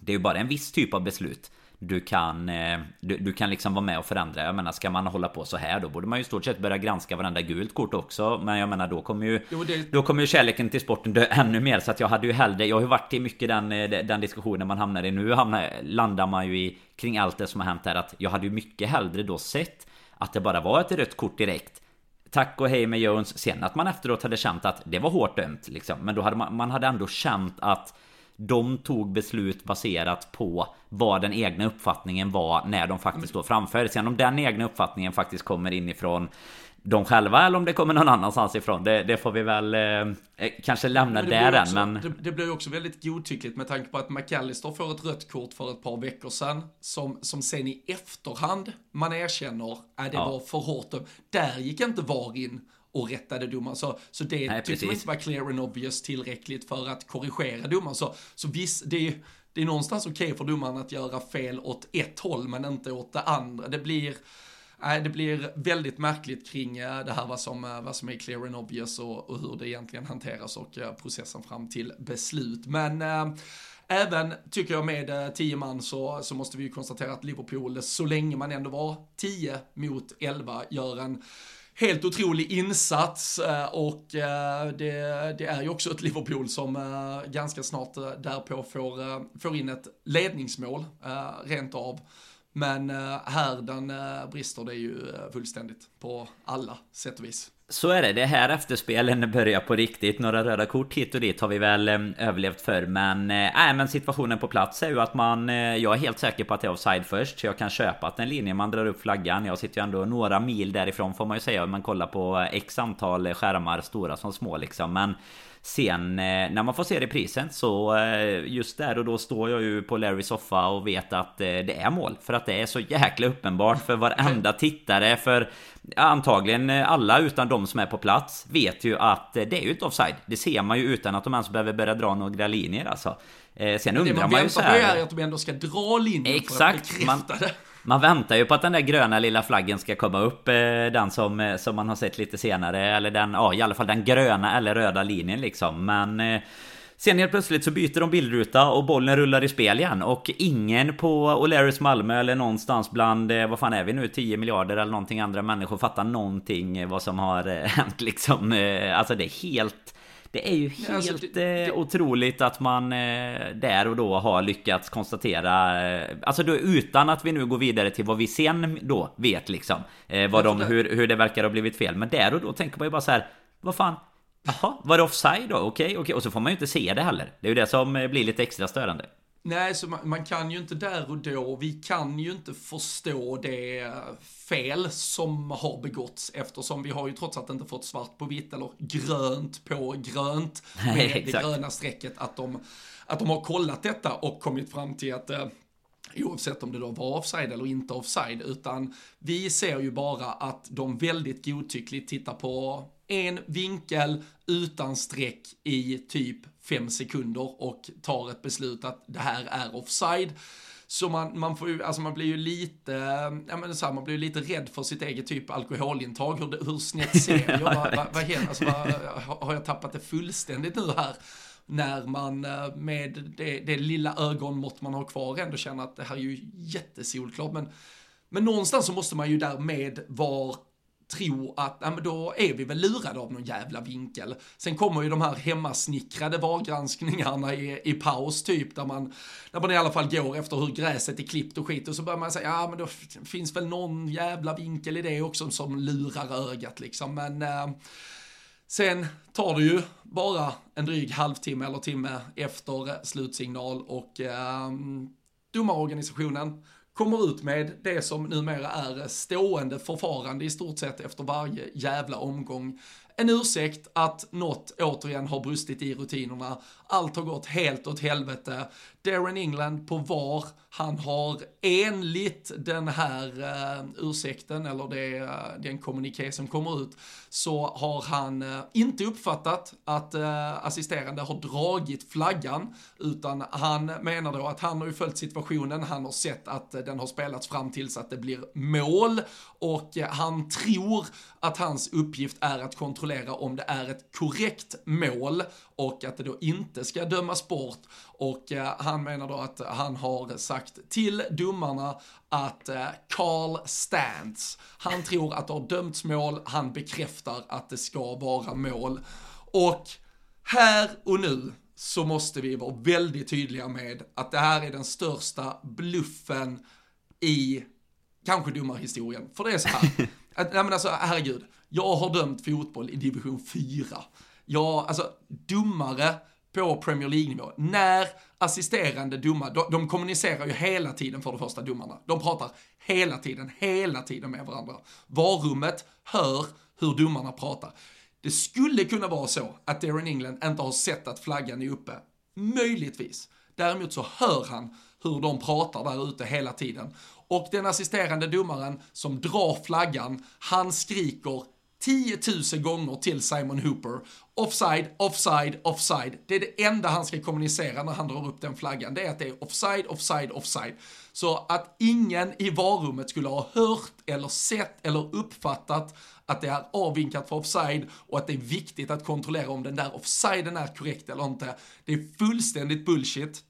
det är ju bara en viss typ av beslut du kan, eh, du, du, kan liksom vara med och förändra. Jag menar, ska man hålla på så här då borde man ju i stort sett börja granska varenda gult kort också. Men jag menar, då kommer ju, jo, det... då kommer ju kärleken till sporten dö ännu mer. Så att jag hade ju hellre, jag har ju varit i mycket den, eh, den diskussionen man hamnar i nu. Hamnar, landar man ju i kring allt det som har hänt här. Att jag hade ju mycket hellre då sett att det bara var ett rött kort direkt. Tack och hej med Jones. Sen att man efteråt hade känt att det var hårt dömt liksom. Men då hade man, man hade ändå känt att de tog beslut baserat på vad den egna uppfattningen var när de faktiskt står framför. Sen om den egna uppfattningen faktiskt kommer inifrån de själva eller om det kommer någon annanstans ifrån. Det, det får vi väl eh, eh kanske lämna där än. Men... Det, det blir också väldigt godtyckligt med tanke på att McAllister får ett rött kort för ett par veckor sedan. Som, som sen i efterhand man erkänner att det ja. var för hårt. Där gick inte VAR in och rättade domaren. Så, så det Nej, tyckte man inte var clear and obvious tillräckligt för att korrigera domaren. Så, så visst, det är, det är någonstans okej okay för domaren att göra fel åt ett håll men inte åt det andra. Det blir, Nej, det blir väldigt märkligt kring eh, det här vad som, eh, vad som är clear and obvious och, och hur det egentligen hanteras och eh, processen fram till beslut. Men äh, Även, tycker jag, med 10 man så, så måste vi ju konstatera att Liverpool, så länge man ändå var 10 mot 11, gör en helt otrolig insats eh, och eh, det, det, är ju också ett Liverpool som eh, ganska snart därpå får, får in ett ledningsmål, rent av. Men här den brister det ju fullständigt på alla sätt och vis. Så är det, det här efterspelen börjar på riktigt. Några röda kort hit och dit har vi väl eh, överlevt för Men, äh, men situationen på plats är ju att man eh, Jag är helt säker på att det är offside först Så jag kan köpa att en linje man drar upp flaggan. Jag sitter ju ändå några mil därifrån får man ju säga Om man kollar på x antal skärmar Stora som små liksom Men Sen när man får se reprisen så just där och då står jag ju på Larrys soffa och vet att det är mål. För att det är så jäkla uppenbart för varenda tittare. För antagligen alla utan de som är på plats vet ju att det är ju ett offside. Det ser man ju utan att de ens behöver börja dra några linjer alltså. Eh, sen undrar man, man ju så här... Det man väntar på är att de ändå ska dra linjer Exakt, för att man, man väntar ju på att den där gröna lilla flaggen ska komma upp. Eh, den som, eh, som man har sett lite senare. Eller den, ja i alla fall den gröna eller röda linjen liksom. Men... Eh, sen helt plötsligt så byter de bildruta och bollen rullar i spel igen och ingen på O'Learys Malmö eller någonstans bland, vad fan är vi nu, 10 miljarder eller någonting andra människor fattar någonting vad som har hänt liksom. Alltså det är helt... Det är ju helt alltså, det, det, otroligt att man där och då har lyckats konstatera Alltså då utan att vi nu går vidare till vad vi sen då vet liksom vad de, hur, hur det verkar ha blivit fel Men där och då tänker man ju bara så här Vad fan Jaha, var det offside då? Okej, okej. Och så får man ju inte se det heller. Det är ju det som eh, blir lite extra störande. Nej, så man, man, kan ju inte där och då, vi kan ju inte förstå det fel som har begåtts eftersom vi har ju trots allt inte fått svart på vitt eller grönt på grönt med Nej, det gröna strecket att de, att de har kollat detta och kommit fram till att eh, oavsett om det då var offside eller inte offside, utan vi ser ju bara att de väldigt godtyckligt tittar på en vinkel utan streck i typ fem sekunder och tar ett beslut att det här är offside. Så man, man, får ju, alltså man blir ju lite, ja men så här, man blir ju lite rädd för sitt eget typ alkoholintag. Hur, hur snett ser jag? vad, vad, vad händer? Alltså, vad, har jag tappat det fullständigt nu här? När man eh, med det, det lilla ögonmått man har kvar ändå känner att det här är ju jättesolklart. Men, men någonstans så måste man ju därmed vara tro att, ja men då är vi väl lurade av någon jävla vinkel. Sen kommer ju de här hemmasnickrade vargranskningarna i, i paus typ, där man, där man i alla fall går efter hur gräset är klippt och skit och så börjar man säga, ja men då finns väl någon jävla vinkel i det också som lurar ögat liksom, men eh, Sen tar det ju bara en dryg halvtimme eller timme efter slutsignal och eh, domarorganisationen kommer ut med det som numera är stående förfarande i stort sett efter varje jävla omgång. En ursäkt att något återigen har brustit i rutinerna. Allt har gått helt åt helvete. Darren England på VAR, han har enligt den här uh, ursäkten, eller det, uh, den kommuniké som kommer ut, så har han uh, inte uppfattat att uh, assisterande har dragit flaggan, utan han menar då att han har ju följt situationen, han har sett att uh, den har spelats fram tills att det blir mål, och han tror att hans uppgift är att kontrollera om det är ett korrekt mål, och att det då inte ska dömas bort. Och eh, han menar då att han har sagt till domarna att eh, Carl Stantz, han tror att det har dömts mål, han bekräftar att det ska vara mål. Och här och nu så måste vi vara väldigt tydliga med att det här är den största bluffen i kanske domarhistorien. För det är så här, att, nej men alltså herregud, jag har dömt fotboll i division 4. Jag, alltså domare på Premier League-nivå. När assisterande domare, de, de, kommunicerar ju hela tiden för de första domarna. De pratar hela tiden, hela tiden med varandra. Varummet hör hur domarna pratar. Det skulle kunna vara så att Darren England inte har sett att flaggan är uppe. Möjligtvis. Däremot så hör han hur de pratar där ute hela tiden. Och den assisterande domaren som drar flaggan, han skriker 10 000 gånger till Simon Hooper. Offside, offside, offside. Det är det enda han ska kommunicera när han drar upp den flaggan. Det är att det är offside, offside, offside. Så att ingen i varummet skulle ha hört eller sett eller uppfattat att det är avvinkat för offside och att det är viktigt att kontrollera om den där offsiden är korrekt eller inte. Det är fullständigt bullshit.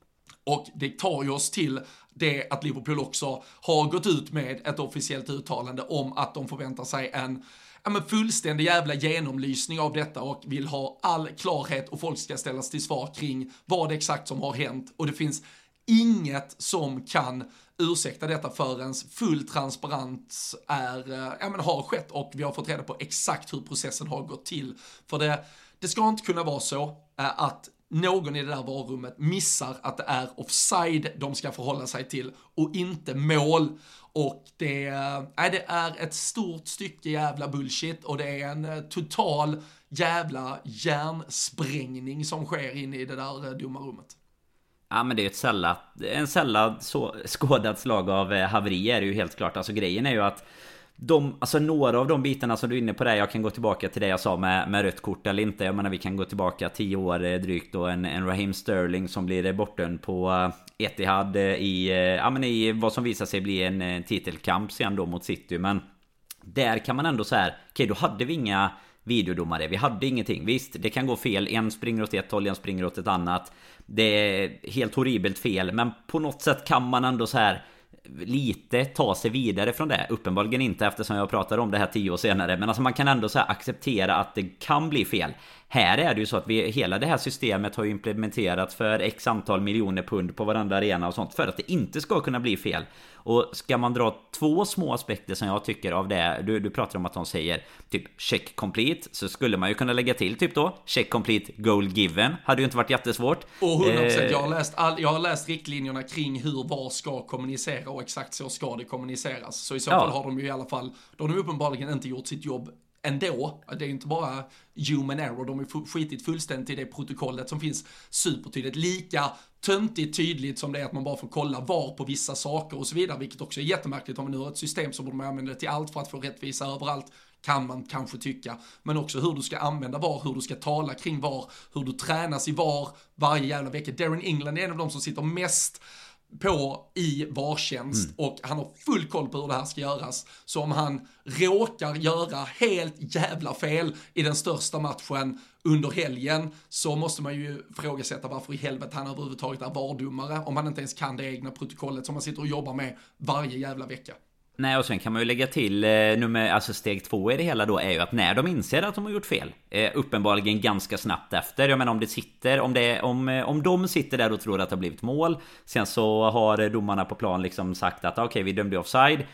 Och det tar ju oss till det att Liverpool också har gått ut med ett officiellt uttalande om att de förväntar sig en ja, men fullständig jävla genomlysning av detta och vill ha all klarhet och folk ska ställas till svar kring vad exakt som har hänt och det finns inget som kan ursäkta detta förrän full transparens är, eh, ja, men har skett och vi har fått reda på exakt hur processen har gått till. För det, det ska inte kunna vara så eh, att någon i det där varummet missar att det är offside de ska förhålla sig till och inte mål. Och det, äh, det är ett stort stycke jävla bullshit och det är en eh, total jävla hjärnsprängning som sker inne i det där eh, dumma domarrummet. Ja men det är ju ett sällat, en sällan så skådat slag av haveri är det ju helt klart. Alltså grejen är ju att de, alltså några av de bitarna som du är inne på där, jag kan gå tillbaka till det jag sa med, med rött kort eller inte. Jag menar vi kan gå tillbaka 10 år eh, drygt då en, en Raheem Sterling som blir eh, bortdömd på eh, Etihad i, ja men i vad som visar sig bli en titelkamp sen då mot City. Men där kan man ändå så här, okej okay, då hade vi inga videodomare. Vi hade ingenting. Visst, det kan gå fel. En springer åt ett håll, en springer åt ett annat. Det är helt horribelt fel, men på något sätt kan man ändå så här lite ta sig vidare från det. Uppenbarligen inte eftersom jag pratar om det här tio år senare. Men alltså man kan ändå så acceptera att det kan bli fel. Här är det ju så att vi, hela det här systemet har ju implementerats för x antal miljoner pund på varandra arena och sånt. För att det inte ska kunna bli fel. Och ska man dra två små aspekter som jag tycker av det. Du, du pratar om att de säger typ check complete. Så skulle man ju kunna lägga till typ då check complete goal given. Hade ju inte varit jättesvårt. Och 100% eh, jag, har läst all, jag har läst riktlinjerna kring hur VAR ska kommunicera och exakt så ska det kommuniceras. Så i så ja. fall har de ju i alla fall, då har de uppenbarligen inte gjort sitt jobb ändå. Det är ju inte bara human error, de har skitit fullständigt i det protokollet som finns supertydligt. Lika töntigt tydligt som det är att man bara får kolla var på vissa saker och så vidare, vilket också är jättemärkligt. Om man nu har ett system så borde man använda det till allt för att få rättvisa överallt kan man kanske tycka. Men också hur du ska använda VAR, hur du ska tala kring VAR, hur du tränas i VAR varje jävla vecka. Darren England är en av de som sitter mest på i VAR-tjänst mm. och han har full koll på hur det här ska göras. Så om han råkar göra helt jävla fel i den största matchen under helgen så måste man ju frågasätta varför i helvete han överhuvudtaget är VAR-domare om han inte ens kan det egna protokollet som man sitter och jobbar med varje jävla vecka. Nej och sen kan man ju lägga till eh, nummer, alltså steg två i det hela då är ju att när de inser att de har gjort fel eh, Uppenbarligen ganska snabbt efter Jag menar om det sitter Om, det, om, eh, om de sitter där och tror att det har blivit mål Sen så har domarna på plan liksom sagt att ah, okej okay, vi dömde offside.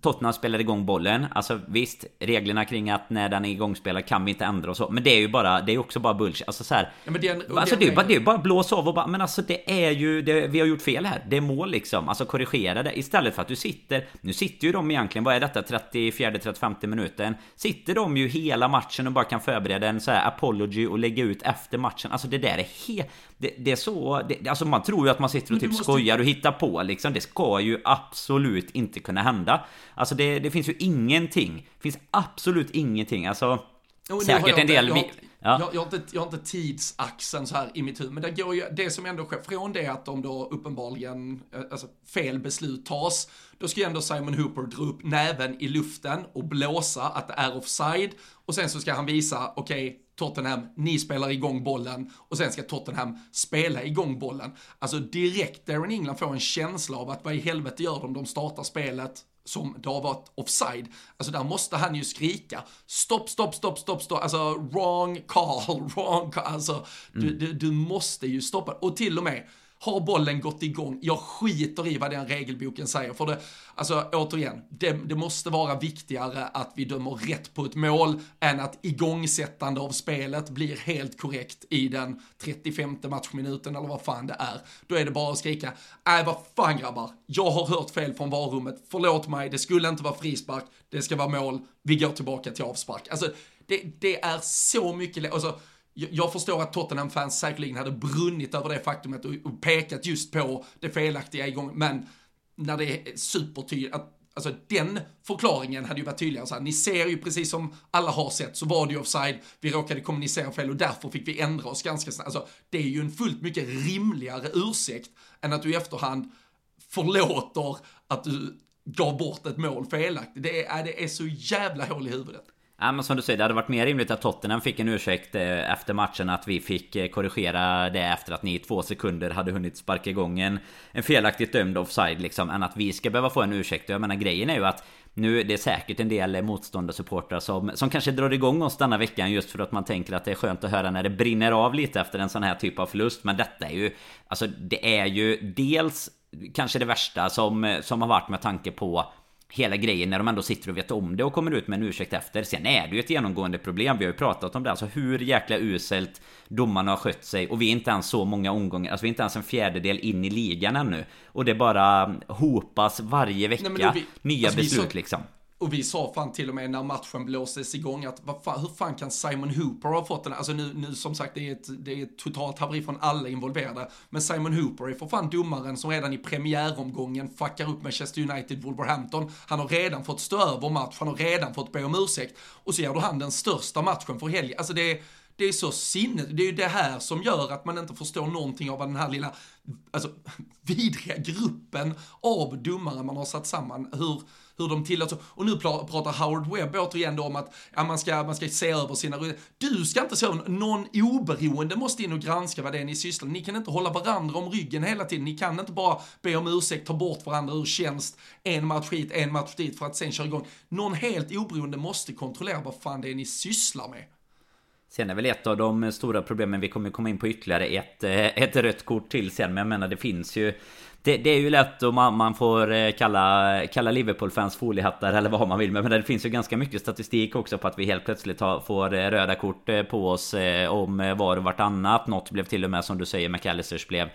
Tottenham spelar igång bollen. Alltså visst, reglerna kring att när den är igångspelad kan vi inte ändra och så. Men det är ju bara, det är också bara bullshit. Alltså så här, ja, det är, en, alltså, det är, bara, det är bara blåsa av och bara, men alltså det är ju, det, vi har gjort fel här. Det är mål liksom. Alltså korrigera det. Istället för att du sitter, nu sitter ju de egentligen, vad är detta, 34-35 minuten. Sitter de ju hela matchen och bara kan förbereda en så här apology och lägga ut efter matchen. Alltså det där är helt, det, det, är så, det, alltså man tror ju att man sitter och typ måste... skojar och hittar på liksom. Det ska ju absolut inte kunna hända. Alltså det, det finns ju ingenting. Det finns absolut ingenting. Alltså... Oh, säkert en del... Jag, ja. jag, jag, har inte, jag har inte tidsaxeln så här i mitt huvud, men det går ju, det som ändå sker, från det att de då uppenbarligen, eh, alltså fel beslut tas, då ska ju ändå Simon Hooper dra upp näven i luften och blåsa att det är offside, och sen så ska han visa, okej, okay, Tottenham, ni spelar igång bollen och sen ska Tottenham spela igång bollen. Alltså direkt Darren England får en känsla av att vad i helvete gör de? De startar spelet som det har varit offside. Alltså där måste han ju skrika stopp, stopp, stopp, stopp, stopp, alltså wrong call, wrong call, alltså mm. du, du, du måste ju stoppa. Och till och med har bollen gått igång? Jag skiter i vad den regelboken säger. För det, alltså återigen, det, det, måste vara viktigare att vi dömer rätt på ett mål än att igångsättande av spelet blir helt korrekt i den 35 matchminuten eller vad fan det är. Då är det bara att skrika, nej vad fan grabbar, jag har hört fel från varummet, förlåt mig, det skulle inte vara frispark, det ska vara mål, vi går tillbaka till avspark. Alltså, det, det är så mycket, alltså, jag förstår att Tottenham-fans säkerligen hade brunnit över det faktumet och pekat just på det felaktiga igång, men när det är supertydligt, att Alltså den förklaringen hade ju varit tydligare så här, ni ser ju precis som alla har sett så var det ju offside, vi råkade kommunicera fel och därför fick vi ändra oss ganska snabbt. Alltså det är ju en fullt mycket rimligare ursäkt än att du i efterhand förlåter att du gav bort ett mål felaktigt. Det är, det är så jävla hål i huvudet. Ja men som du säger, det hade varit mer rimligt att Tottenham fick en ursäkt eh, efter matchen Att vi fick eh, korrigera det efter att ni i två sekunder hade hunnit sparka igång en, en felaktigt dömd offside liksom Än att vi ska behöva få en ursäkt Jag menar grejen är ju att nu det är säkert en del eh, motståndarsupportrar som, som kanske drar igång oss denna veckan just för att man tänker att det är skönt att höra när det brinner av lite efter en sån här typ av förlust. Men detta är ju, alltså det är ju dels kanske det värsta som, som har varit med tanke på hela grejen när de ändå sitter och vet om det och kommer ut med en ursäkt efter. Sen är det ju ett genomgående problem. Vi har ju pratat om det. Alltså hur jäkla uselt domarna har skött sig. Och vi är inte ens så många omgångar. Alltså vi är inte ens en fjärdedel in i ligan ännu. Och det bara hopas varje vecka. Nej, vi, nya alltså beslut så, liksom. Och vi sa fan till och med när matchen blåstes igång att vad fan, hur fan kan Simon Hooper ha fått den? Alltså nu, nu som sagt det är, ett, det är ett totalt haveri från alla involverade. Men Simon Hooper är för fan domaren som redan i premiäromgången fuckar upp Manchester United Wolverhampton. Han har redan fått stå över match, han har redan fått be om ursäkt. Och så ger du han den största matchen för helgen. Alltså det är det är så sinnet, det är ju det här som gör att man inte förstår någonting av vad den här lilla, alltså vidriga gruppen av domare man har satt samman, hur, hur de tillåts. Och nu pratar Howard Webb återigen då om att ja, man, ska, man ska se över sina Du ska inte se över, någon oberoende måste in och granska vad det är ni sysslar med. Ni kan inte hålla varandra om ryggen hela tiden. Ni kan inte bara be om ursäkt, ta bort varandra ur tjänst, en match hit, en match dit för att sen köra igång. Någon helt oberoende måste kontrollera vad fan det är ni sysslar med. Sen är väl ett av de stora problemen, vi kommer komma in på ytterligare ett, eh, ett rött kort till sen Men jag menar det finns ju det, det är ju lätt om man, man får eh, kalla, kalla Liverpool-fans foliehattar eller vad man vill Men det finns ju ganska mycket statistik också på att vi helt plötsligt har, får eh, röda kort på oss Om var och vartannat. Något blev till och med som du säger McAllisters blev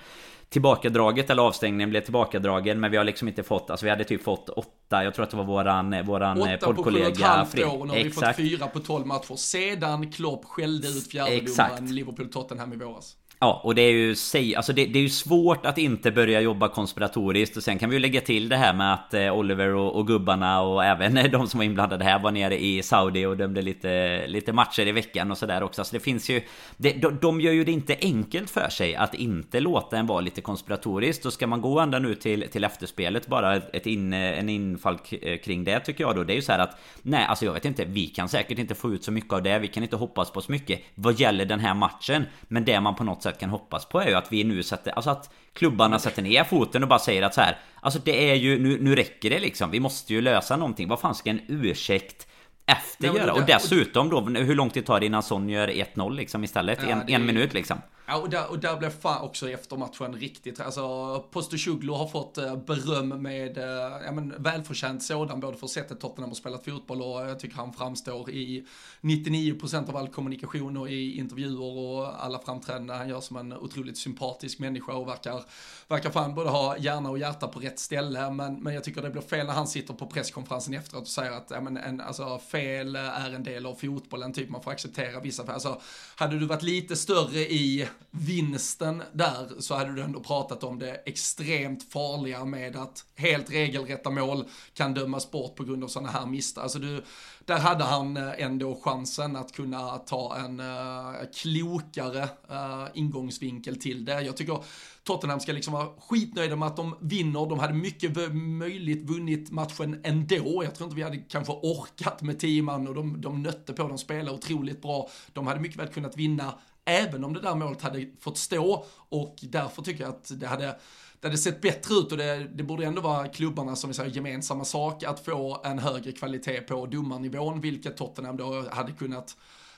tillbakadraget eller avstängningen blev tillbakadragen men vi har liksom inte fått, alltså vi hade typ fått åtta, jag tror att det var våran, våran åtta poddkollega Åtta på sju och ett halvt år och nu har vi fått fyra på tolv matcher. Sedan Klopp skällde ut fjärdedomaren Liverpool-Tottenham i våras. Ja, och det är ju alltså det, det, är ju svårt att inte börja jobba konspiratoriskt och sen kan vi ju lägga till det här med att eh, Oliver och, och gubbarna och även de som var inblandade här var nere i Saudi och dömde lite, lite matcher i veckan och sådär också. Så det finns ju... Det, de, de gör ju det inte enkelt för sig att inte låta en vara lite konspiratoriskt. Och ska man gå ända nu till, till efterspelet bara ett in, eh, en infall eh, kring det tycker jag då. Det är ju så här att nej, alltså jag vet inte. Vi kan säkert inte få ut så mycket av det. Vi kan inte hoppas på så mycket vad gäller den här matchen. Men det man på något sätt kan hoppas på är ju att vi nu sätter, alltså att klubbarna sätter ner foten och bara säger att så här, alltså det är ju, nu, nu räcker det liksom. Vi måste ju lösa någonting. Vad fan ska en ursäkt efter göra? Och dessutom då, hur lång tid tar det innan Son gör 1-0 liksom istället? Ja, en, en minut liksom. Ja, och där, och där blev fan också efter matchen riktigt, alltså Postosuglu har fått eh, beröm med, eh, ja men välförtjänt sådan, både för sättet Tottenham har spelat fotboll och jag tycker han framstår i 99% av all kommunikation och i intervjuer och alla framträdanden. Han gör som en otroligt sympatisk människa och verkar, verkar fan både ha hjärna och hjärta på rätt ställe. Men, men jag tycker det blir fel när han sitter på presskonferensen efteråt och säger att ja, men en, alltså, fel är en del av fotbollen, typ man får acceptera vissa. Alltså, hade du varit lite större i vinsten där så hade du ändå pratat om det extremt farliga med att helt regelrätta mål kan dömas bort på grund av sådana här misstag. Alltså du, där hade han eh, ändå chansen att kunna ta en uh, klokare uh, ingångsvinkel till det. Jag tycker Tottenham ska liksom vara skitnöjda med att de vinner. De hade mycket möjligt vunnit matchen ändå. Jag tror inte vi hade kanske orkat med tio man och de, de nötte på. De spelade otroligt bra. De hade mycket väl kunnat vinna även om det där målet hade fått stå och därför tycker jag att det hade det hade sett bättre ut och det, det borde ändå vara klubbarna som vi säger gemensamma sak att få en högre kvalitet på domarnivån, vilket Tottenham då hade kunnat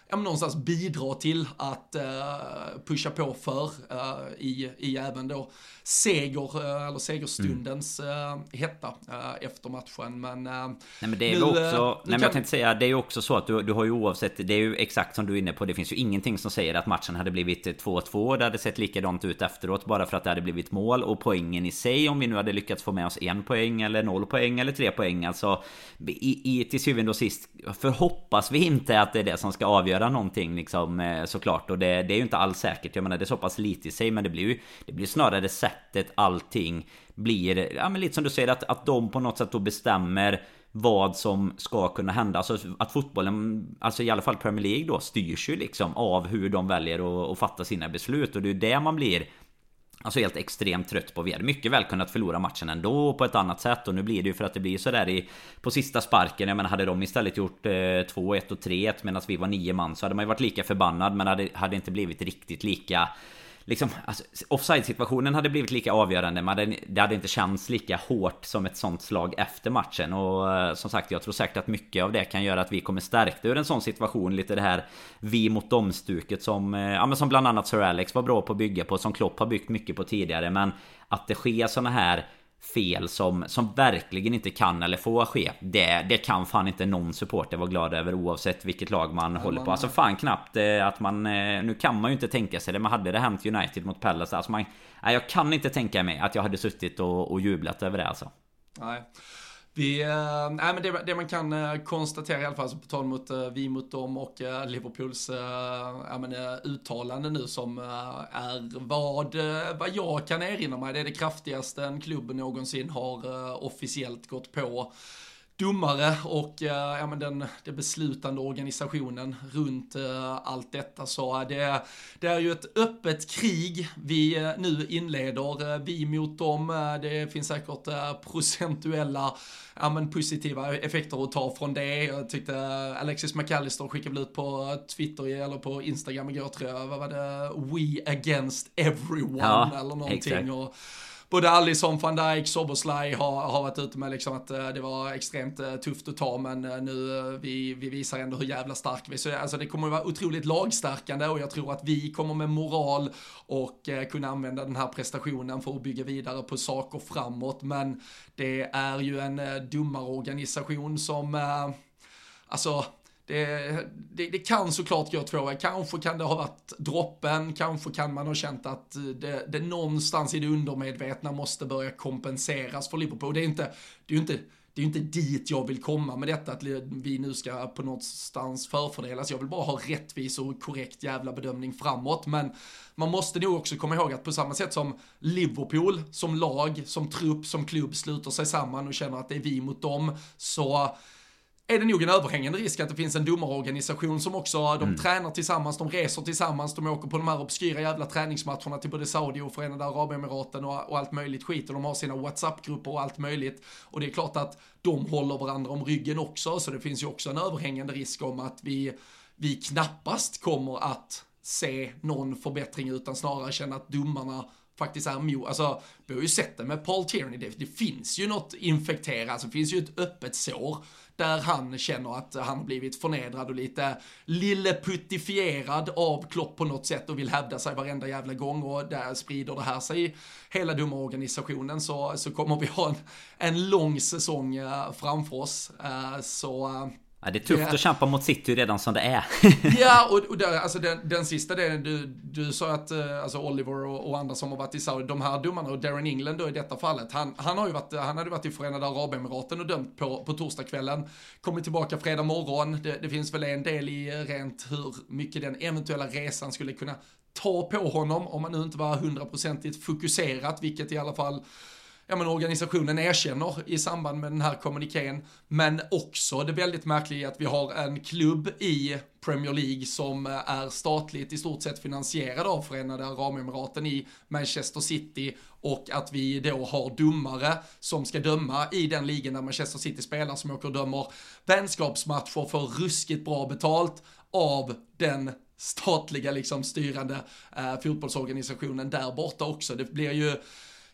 ja, men någonstans bidra till att uh, pusha på för uh, i, i även då seger, uh, eller segerstundens mm. hetta efter matchen. Men, nej, men det är nu, också, nej, men jag tänkte säga, det är ju också så att du, du har ju oavsett, det är ju exakt som du är inne på, det finns ju ingenting som säger att matchen hade blivit 2-2, det hade sett likadant ut efteråt bara för att det hade blivit mål och poängen i sig, om vi nu hade lyckats få med oss en poäng eller noll poäng eller tre poäng, alltså i, i, till syvende och sist förhoppas vi inte att det är det som ska avgöra göra någonting liksom eh, såklart. Och det, det är ju inte alls säkert. Jag menar det är så pass lite i sig. Men det blir ju det blir snarare sättet allting blir. Ja men lite som du säger att, att de på något sätt då bestämmer vad som ska kunna hända. Alltså att fotbollen, alltså i alla fall Premier League då, styrs ju liksom av hur de väljer att, att fatta sina beslut. Och det är ju det man blir Alltså helt extremt trött på. Vi hade mycket väl kunnat förlora matchen ändå på ett annat sätt. Och nu blir det ju för att det blir sådär i... På sista sparken. Jag menar hade de istället gjort eh, 2-1 och 3-1 medan vi var nio man så hade man ju varit lika förbannad. Men hade, hade inte blivit riktigt lika liksom, alltså, offside-situationen hade blivit lika avgörande men det hade inte känts lika hårt som ett sånt slag efter matchen. Och eh, som sagt, jag tror säkert att mycket av det kan göra att vi kommer stärkta ur en sån situation. Lite det här vi mot dem-stuket som, eh, ja, men som bland annat Sir Alex var bra på att bygga på. Som Klopp har byggt mycket på tidigare. Men att det sker såna här fel som, som verkligen inte kan eller får ske. Det, det kan fan inte någon supporter vara glad över oavsett vilket lag man ja, håller på. Alltså fan knappt eh, att man... Eh, nu kan man ju inte tänka sig det, men hade det hänt United mot Palace, alltså man... Nej, jag kan inte tänka mig att jag hade suttit och, och jublat över det alltså. Nej. Vi, äh, nej men det, det, man kan eh, konstatera i alla fall, alltså på tal mot äh, vi mot dem och äh, Liverpools äh, men, uttalande nu som är vad, vad jag kan erinra mig, det är det kraftigaste en klubb någonsin har officiellt gått på domare och eh, ja, men den, den beslutande organisationen runt uh, allt detta. Så det, det är ju ett öppet krig vi uh, nu inleder, vi mot dem. det finns säkert procentuella ja, men positiva effekter att ta från det. Jag tyckte Alexis McAllister skickade ut på Twitter eller på Instagram igår tror jag, vad var det? We against everyone ja, eller någonting. Exakt. Och, både Alisson, van Dijk, Soboslaj har, har varit ute med liksom att eh, det var extremt eh, tufft att ta men eh, nu vi, vi visar ändå hur jävla stark vi är. Så alltså det kommer att vara otroligt lagstärkande och jag tror att vi kommer med moral och kunna använda den här prestationen för att bygga vidare på saker framåt. Men det är ju en domarorganisation som, alltså det, det, det, kan såklart gå två vägar. Kanske kan det ha varit droppen, kanske kan man ha känt att det, det någonstans i det undermedvetna måste börja kompenseras för Liverpool. Det är inte, det är ju inte, det är ju inte dit jag vill komma med detta, att vi nu ska på någonstans förfördelas. Jag vill bara ha rättvis och korrekt jävla bedömning framåt. Men man måste nog också komma ihåg att på samma sätt som Liverpool, som lag, som trupp, som klubb sluter sig samman och känner att det är vi mot dem, så är det nog en överhängande risk att det finns en domarorganisation som också, de mm. tränar tillsammans, de reser tillsammans, de åker på de här obskyra jävla träningsmatcherna till både Saudi och Förenade Arabemiraten och, och allt möjligt skit och de har sina WhatsApp-grupper och allt möjligt. Och det är klart att de håller varandra om ryggen också, så det finns ju också en överhängande risk om att vi, vi knappast kommer att se någon förbättring utan snarare känna att domarna faktiskt är mo, alltså vi har ju sett det med Paul Tierney, det, det finns ju något infekterat, alltså det finns ju ett öppet sår där han känner att han har blivit förnedrad och lite lilleputtifierad av Klopp på något sätt och vill hävda sig varenda jävla gång och där sprider det här sig hela hela domarorganisationen så, så kommer vi ha en, en lång säsong eh, framför oss. Eh, så eh, Ja, det är tufft det... att kämpa mot City redan som det är. ja, och, och där, alltså den, den sista delen, du, du sa att uh, alltså Oliver och, och, andra som har varit i Saudi, de här domarna och Darren England då i detta fallet, han, han har ju varit, han hade varit i Förenade Arabemiraten och dömt på, på torsdagskvällen, kommit tillbaka fredag morgon, det, det finns väl en del i rent hur mycket den eventuella resan skulle kunna ta på honom om man nu inte var hundraprocentigt fokuserat, vilket i alla fall ja, men organisationen erkänner i samband med den här kommunikén. Men också det väldigt märkliga att vi har en klubb i Premier League som eh, är statligt i stort sett finansierad av Förenade Arabemiraten i Manchester City och att vi då har domare som ska döma i den ligan där Manchester City spelar som åker och dömer vänskapsmatcher för ruskigt bra betalt av den statliga liksom styrande eh, fotbollsorganisationen där borta också. Det blir ju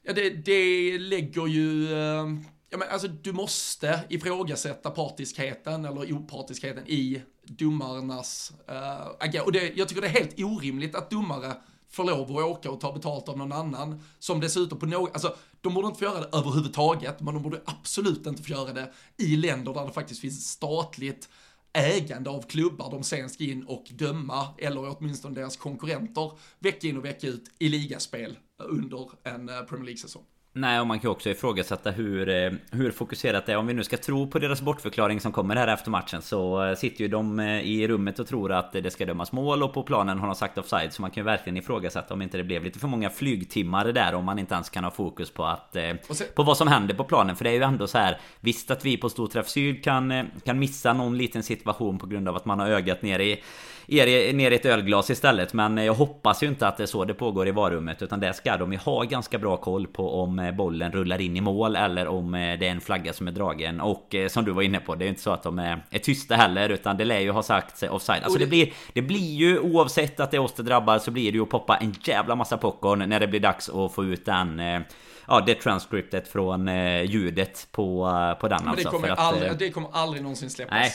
Ja, det, det lägger ju... Eh, ja, men alltså, du måste ifrågasätta partiskheten eller opartiskheten i domarnas eh, uh, agerande. Och det, jag tycker det är helt orimligt att domare får lov att åka och ta betalt av någon annan. Som dessutom på något, alltså de borde inte få göra det överhuvudtaget, men de borde absolut inte få göra det i länder där det faktiskt finns statligt ägande av klubbar de sen ska in och döma, eller åtminstone deras konkurrenter, vecka in och vecka ut i ligaspel under en eh, Premier League-säsong. Nej, och man kan ju också ifrågasätta hur, eh, hur fokuserat det är. Om vi nu ska tro på deras bortförklaring som kommer här efter matchen så eh, sitter ju de i rummet och tror att det ska dömas mål och på planen har de sagt offside. Så man kan ju verkligen ifrågasätta om inte det blev lite för många flygtimmar där om man inte ens kan ha fokus på att... Sen, på vad som händer på planen. För det är ju ändå så här Visst att vi på Storträff Syd kan, kan missa någon liten situation på grund av att man har ögat ner i er ner i ett ölglas istället. Men jag hoppas ju inte att det är så det pågår i varummet. Utan det ska de ju ha ganska bra koll på om eh, bollen rullar in i mål eller om eh, det är en flagga som är dragen. Och eh, som du var inne på, det är inte så att de är, är tysta heller. Utan det lär ju ha sagt offside. Alltså det blir, det blir ju oavsett att det är oss det drabbar så blir det ju att poppa en jävla massa popcorn när det blir dags att få ut den ja, det transcriptet från eh, ljudet på, eh, på den Men alltså. Det kommer, att, aldrig, eh, det kommer aldrig någonsin släppas. Nej.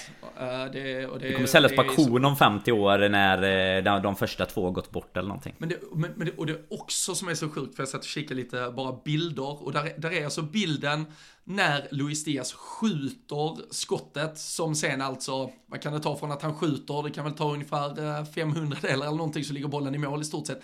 Det, det, det, kommer säljas på auktion om 50 år när de, de första två gått bort eller någonting. Men det, men, men och det är också som är så sjukt, för jag satt och kikade lite bara bilder och där, där är alltså bilden när Luis Diaz skjuter skottet som sen alltså, vad kan det ta från att han skjuter, det kan väl ta ungefär 500 delar eller någonting så ligger bollen i mål i stort sett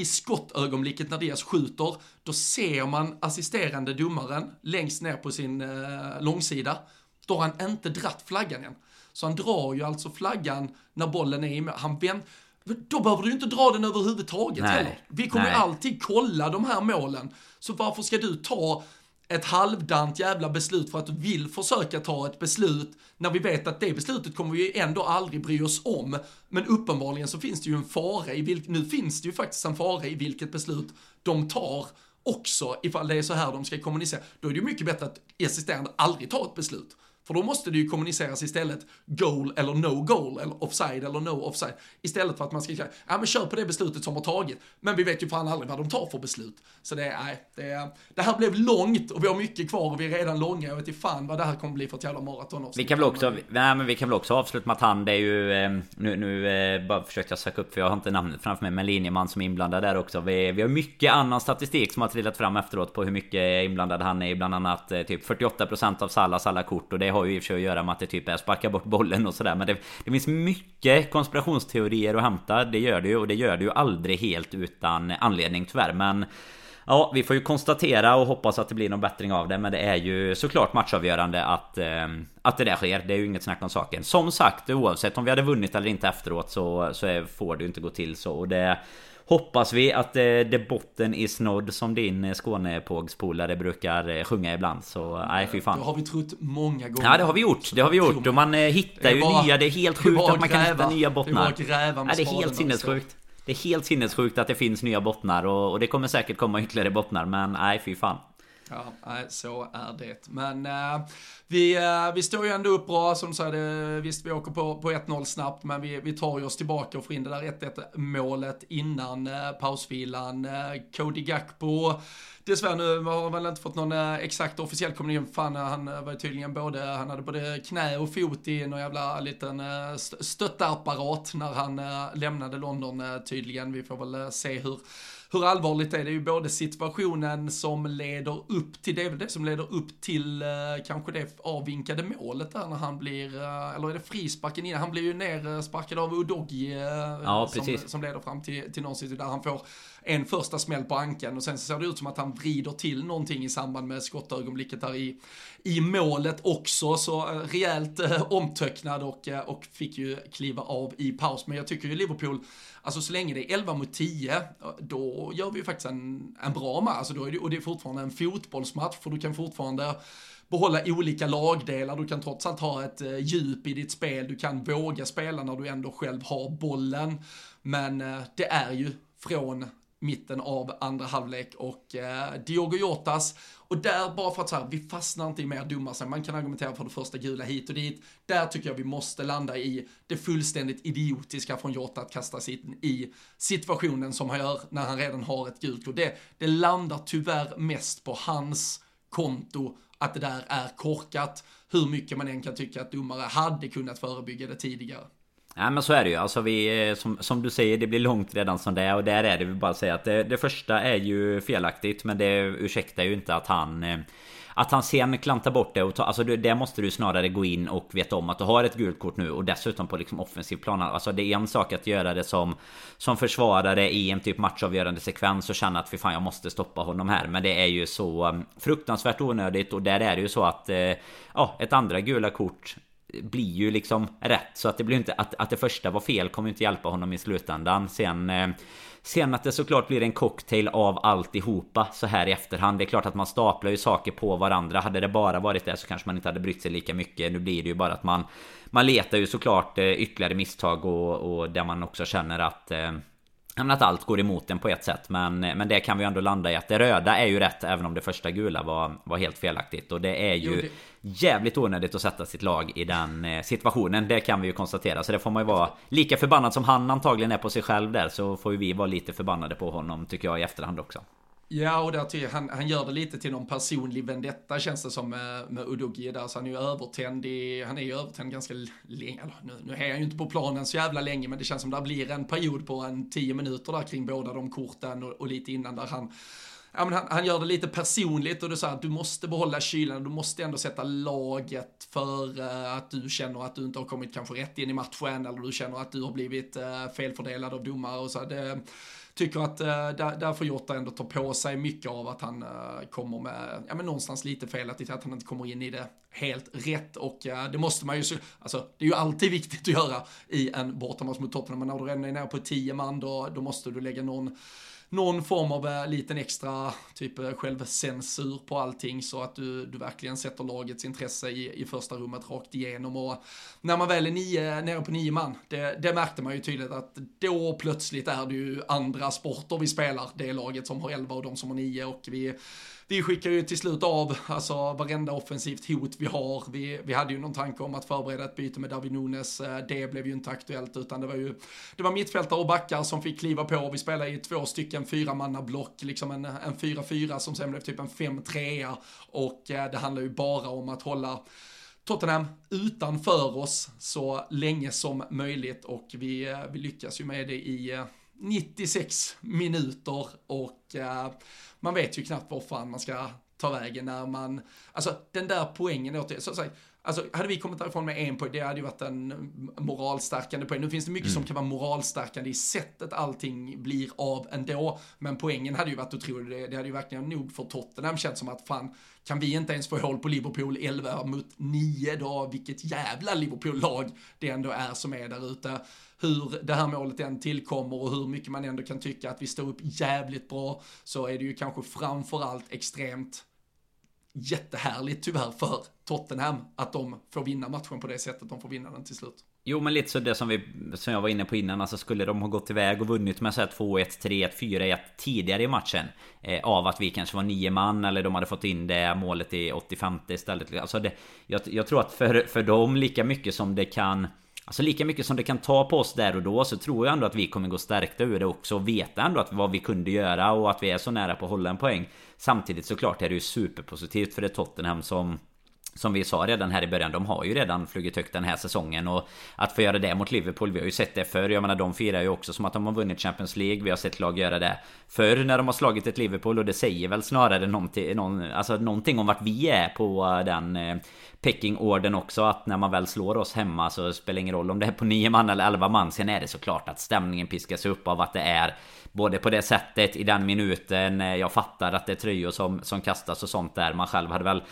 i skottögonblicket när Diaz skjuter, då ser man assisterande domaren längst ner på sin eh, långsida. Då har han inte dratt flaggan än. Så han drar ju alltså flaggan när bollen är i Han vänt, då behöver du inte dra den överhuvudtaget Nej. heller. Vi kommer ju alltid kolla de här målen. Så varför ska du ta ett halvdant jävla beslut för att du vill försöka ta ett beslut när vi vet att det beslutet kommer vi ändå aldrig bry oss om. Men uppenbarligen så finns det ju en fara i vilket, nu finns det ju faktiskt en fara i vilket beslut de tar också ifall det är så här de ska kommunicera. Då är det ju mycket bättre att assisterande aldrig tar ett beslut. För då måste det ju kommuniceras istället goal eller no goal, eller offside eller no offside. Istället för att man ska säga, ja men kör på det beslutet som har tagit. Men vi vet ju fan aldrig vad de tar för beslut. Så det, nej, det, det här blev långt och vi har mycket kvar och vi är redan långa. Jag vet inte fan vad det här kommer bli för ett jävla maraton. Vi kan väl också, nej men vi kan väl också avsluta med att han, det är ju, eh, nu, nu eh, bara försökte jag söka upp för jag har inte namnet framför mig, men linjeman som är inblandad där också. Vi, vi har mycket annan statistik som har trillat fram efteråt på hur mycket inblandad han är i, bland annat eh, typ 48% av Salas alla kort och det har ju i och för sig att göra med att det typ är sparka bort bollen och sådär. Men det, det finns mycket konspirationsteorier att hämta. Det gör det ju och det gör det ju aldrig helt utan anledning tyvärr. Men Ja, vi får ju konstatera och hoppas att det blir någon bättring av det Men det är ju såklart matchavgörande att, eh, att det där sker Det är ju inget snack om saken Som sagt, oavsett om vi hade vunnit eller inte efteråt så, så är, får det ju inte gå till så och det Hoppas vi att det, det botten is nådd som din Skånepågspolare brukar sjunga ibland Så nej fy fan. Det har vi trott många gånger. Ja det har vi gjort, det har vi gjort. Och man hittar ju bara, nya. Det är helt sjukt att man kan hitta nya bottnar. Det är, det är helt sinnessjukt. Det är helt sinnessjukt att det finns nya bottnar och, och det kommer säkert komma ytterligare bottnar men nej fy fan. Ja, nej, så är det. Men äh, vi, äh, vi står ju ändå upp bra, som du säger, visst vi åker på, på 1-0 snabbt, men vi, vi tar ju oss tillbaka och får in det där 1-1 målet innan äh, pausvilan. Äh, Cody Gakpo Dessvärre nu har han väl inte fått någon exakt officiell kommunikation. Fan, han eh, var ju tydligen både, han hade både knä och fot i någon jävla liten eh, stötteapparat när han lämnade London tydligen. Vi får väl se hur hur allvarligt är det? Är ju både situationen som leder upp till, det det som leder upp till eh, kanske det avvinkade målet där när han blir, eh, eller är det frisparken innan? Han blir ju nersparkad av Udogi eh, ja, som, som leder fram till, till någonstans där han får en första smäll på ankeln och sen så ser det ut som att han vrider till någonting i samband med skottögonblicket där i, i målet också. Så eh, rejält eh, omtöcknad och, eh, och fick ju kliva av i paus. Men jag tycker ju Liverpool, alltså så länge det är 11 mot 10, eh, då gör vi ju faktiskt en, en bra match. Alltså då är det, och det är fortfarande en fotbollsmatch, för du kan fortfarande behålla olika lagdelar, du kan trots allt ha ett eh, djup i ditt spel, du kan våga spela när du ändå själv har bollen. Men eh, det är ju från mitten av andra halvlek och eh, Diogo Jotas och där bara för att så här, vi fastnar inte i mer dumma sig, man kan argumentera för det första gula hit och dit. Där tycker jag vi måste landa i det fullständigt idiotiska från Jota att kasta sig in i situationen som han gör när han redan har ett gult kort. Det, det landar tyvärr mest på hans konto att det där är korkat, hur mycket man än kan tycka att domare hade kunnat förebygga det tidigare. Ja men så är det ju. Alltså vi, eh, som, som du säger, det blir långt redan som det är. Och där är det, vi bara säga att det, det första är ju felaktigt. Men det ursäktar ju inte att han... Eh, att han sen klantar bort det och ta, alltså det måste du snarare gå in och veta om att du har ett gult kort nu och dessutom på liksom offensiv plan. Alltså det är en sak att göra det som Som försvarare i en typ matchavgörande sekvens och känna att för fan jag måste stoppa honom här. Men det är ju så eh, fruktansvärt onödigt och där är det ju så att eh, Ja, ett andra gula kort blir ju liksom rätt. Så att det blir inte att, att det första var fel kommer inte hjälpa honom i slutändan. Sen eh, Sen att det såklart blir en cocktail av alltihopa så här i efterhand. Det är klart att man staplar ju saker på varandra. Hade det bara varit det så kanske man inte hade brytt sig lika mycket. Nu blir det ju bara att man Man letar ju såklart eh, ytterligare misstag och, och där man också känner att eh, att allt går emot en på ett sätt men, men det kan vi ändå landa i att det röda är ju rätt även om det första gula var, var helt felaktigt. Och det är ju jävligt onödigt att sätta sitt lag i den eh, situationen Det kan vi ju konstatera. Så det får man ju vara lika förbannad som han antagligen är på sig själv där så får ju vi vara lite förbannade på honom tycker jag i efterhand också Ja, och där han, han gör det lite till någon personlig vendetta känns det som eh, med, med Udogi där. Så han är ju övertänd i, han är ju övertänd ganska länge, eller nu, nu är han ju inte på planen så jävla länge, men det känns som det blir en period på en tio minuter där kring båda de korten och, och lite innan där han Ja, men han, han, gör det lite personligt och du säger att du måste behålla kylan, du måste ändå sätta laget för uh, att du känner att du inte har kommit kanske rätt in i matchen eller du känner att du har blivit uh, felfördelad av domare och så. Det, tycker att uh, där, där får Jota ändå ta på sig mycket av att han uh, kommer med, ja men någonstans lite felaktigt, att han inte kommer in i det helt rätt. Och uh, det måste man ju, alltså det är ju alltid viktigt att göra i en bortamatch mot Tottenham, men när du redan är nere på 10 man då, då måste du lägga någon någon form av eh, liten extra typ eh, självcensur på allting så att du, du verkligen sätter lagets intresse i, i första rummet rakt igenom. Och när man väl är nio, nere på nio man, det, det märkte man ju tydligt att då plötsligt är det ju andra sporter vi spelar, det är laget som har elva och de som har nio och vi vi skickar ju till slut av alltså varenda offensivt hot vi har. Vi, vi hade ju någon tanke om att förbereda ett byte med David Nunes. Eh, det blev ju inte aktuellt utan det var ju det var mittfältare och backar som fick kliva på. Vi spelade i två stycken fyramannablock, liksom en, en 4-4 som sen blev typ en 5-3 och eh, det handlar ju bara om att hålla Tottenham utanför oss så länge som möjligt och vi, eh, vi lyckas ju med det i eh, 96 minuter och eh, man vet ju knappt var fan man ska ta vägen när man, alltså den där poängen, så att säga, Alltså, hade vi kommit därifrån med en poäng, det hade ju varit en moralstärkande poäng. Nu finns det mycket mm. som kan vara moralstärkande i sättet allting blir av ändå. Men poängen hade ju varit otrolig. Det, det hade ju verkligen nog för Tottenham känts som att fan, kan vi inte ens få håll på Liverpool 11 mot 9 då, vilket jävla Liverpool-lag det ändå är som är där ute. Hur det här målet än tillkommer och hur mycket man ändå kan tycka att vi står upp jävligt bra, så är det ju kanske framförallt extremt jättehärligt tyvärr för Tottenham att de får vinna matchen på det sättet. De får vinna den till slut. Jo men lite så det som, vi, som jag var inne på innan, alltså skulle de ha gått iväg och vunnit med 2-1, 3-1, 4-1 tidigare i matchen eh, Av att vi kanske var nio man eller de hade fått in det målet i 85 istället. Alltså det, jag, jag tror att för, för dem lika mycket som det kan Alltså lika mycket som det kan ta på oss där och då så tror jag ändå att vi kommer gå stärkta ur det också och veta ändå att vad vi kunde göra och att vi är så nära på att hålla en poäng. Samtidigt såklart är det ju superpositivt för det Tottenham som som vi sa redan här i början, de har ju redan flugit högt den här säsongen och att få göra det mot Liverpool, vi har ju sett det förr. Jag menar de firar ju också som att de har vunnit Champions League. Vi har sett lag göra det förr när de har slagit ett Liverpool och det säger väl snarare någonting, någon, alltså någonting om vart vi är på den eh, Peking-orden också att när man väl slår oss hemma så spelar det ingen roll om det är på 9 man eller 11 man. Sen är det såklart att stämningen piskas upp av att det är både på det sättet i den minuten. Eh, jag fattar att det är tröjor som, som kastas och sånt där. Man själv hade väl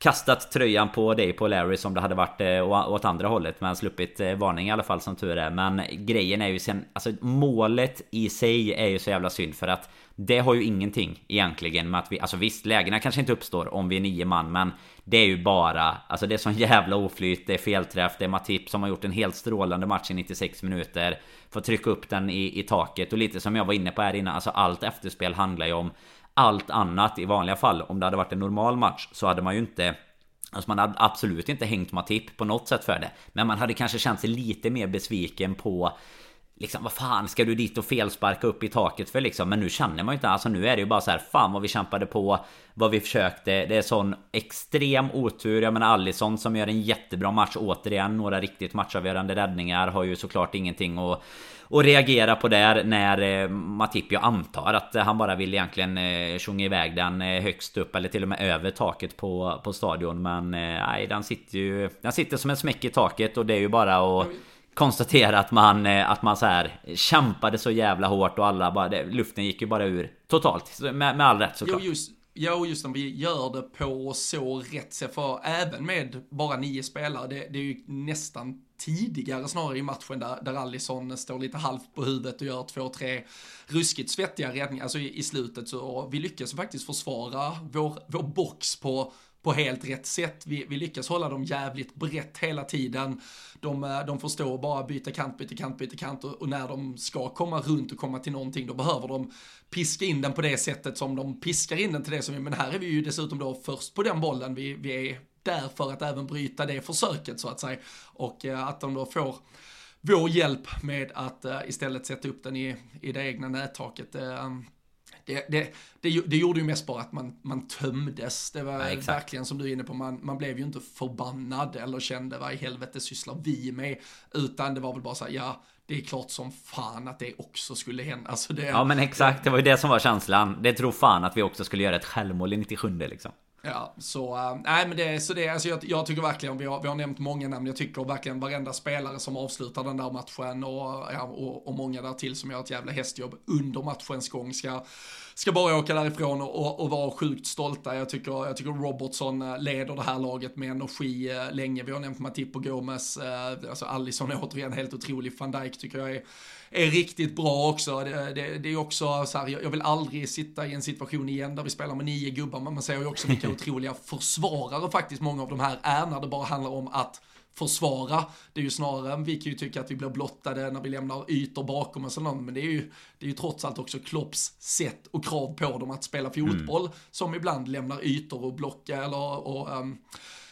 kastat tröjan på dig på Larry som det hade varit eh, åt andra hållet. Men sluppit eh, varning i alla fall som tur är. Men grejen är ju sen, alltså målet i sig är ju så jävla synd för att det har ju ingenting egentligen med att vi, alltså visst lägena kanske inte uppstår om vi är nio man men det är ju bara, alltså det är sån jävla oflyt, det är felträff, det är Matip som har gjort en helt strålande match i 96 minuter. Får trycka upp den i, i taket och lite som jag var inne på här innan, alltså allt efterspel handlar ju om allt annat i vanliga fall. Om det hade varit en normal match så hade man ju inte Alltså man hade absolut inte hängt Matip på något sätt för det. Men man hade kanske känt sig lite mer besviken på Liksom vad fan ska du dit och felsparka upp i taket för liksom? Men nu känner man ju inte, alltså nu är det ju bara så här Fan vad vi kämpade på Vad vi försökte Det är sån extrem otur Jag menar Allison som gör en jättebra match återigen Några riktigt matchavgörande räddningar Har ju såklart ingenting att och reagera på där när eh, Matip jag antar att han bara vill egentligen eh, sjunga iväg den eh, högst upp eller till och med över taket på, på stadion men nej den sitter ju Den sitter som en smäck i taket och det är ju bara att konstatera att man, att man så här kämpade så jävla hårt och alla bara, det, luften gick ju bara ur totalt. Med, med all rätt såklart. Jo, just, ja, och just om vi gör det på så rätt sätt, för även med bara nio spelare, det, det är ju nästan tidigare snarare i matchen där, där Allison står lite halvt på huvudet och gör två, tre ruskigt svettiga räddningar, alltså i, i slutet så vi lyckas faktiskt försvara vår, vår box på på helt rätt sätt. Vi, vi lyckas hålla dem jävligt brett hela tiden. De, eh, får de förstår bara byta kant, byta kant, byta kant och, och, när de ska komma runt och komma till någonting då behöver de piska in den på det sättet som de piskar in den till det som vi, men här är vi ju dessutom då först på den bollen. Vi, vi är där för att även bryta det försöket så att säga. Och eh, att de då får vår hjälp med att uh, istället sätta upp den i, i det egna nättaket. Uh, det, det, det, det, gjorde ju mest bara att man, man tömdes. Det var ja, verkligen som du är inne på, man, man blev ju inte förbannad eller kände vad i helvete sysslar vi med? Utan det var väl bara så här, ja, det är klart som fan att det också skulle hända. Alltså det, ja men exakt, det var ju det som var känslan. Det tror fan att vi också skulle göra ett självmål i 97 liksom. Ja, så eh, nej men det, så det, alltså jag, jag tycker verkligen, vi har, vi har nämnt många namn, jag tycker verkligen varenda spelare som avslutar den där matchen och, ja, och, och många där till som gör ett jävla hästjobb under matchens gång ska, ska bara åka därifrån och, och, och vara sjukt stolta. Jag tycker, jag tycker Robertson eh, leder det här laget med energi eh, länge. Vi har nämnt Matip och Gomes, alltså Allison är återigen helt otrolig, van Dijk tycker jag är är riktigt bra också. Det, det, det är också så här, jag vill aldrig sitta i en situation igen där vi spelar med nio gubbar, men man ser ju också vilka otroliga försvarare faktiskt många av de här är när det bara handlar om att försvara. Det är ju snarare, vi kan ju tycka att vi blir blottade när vi lämnar ytor bakom oss eller men det är ju, det är ju trots allt också Klopps sätt och krav på dem att spela fotboll mm. som ibland lämnar ytor och blocka eller och, um,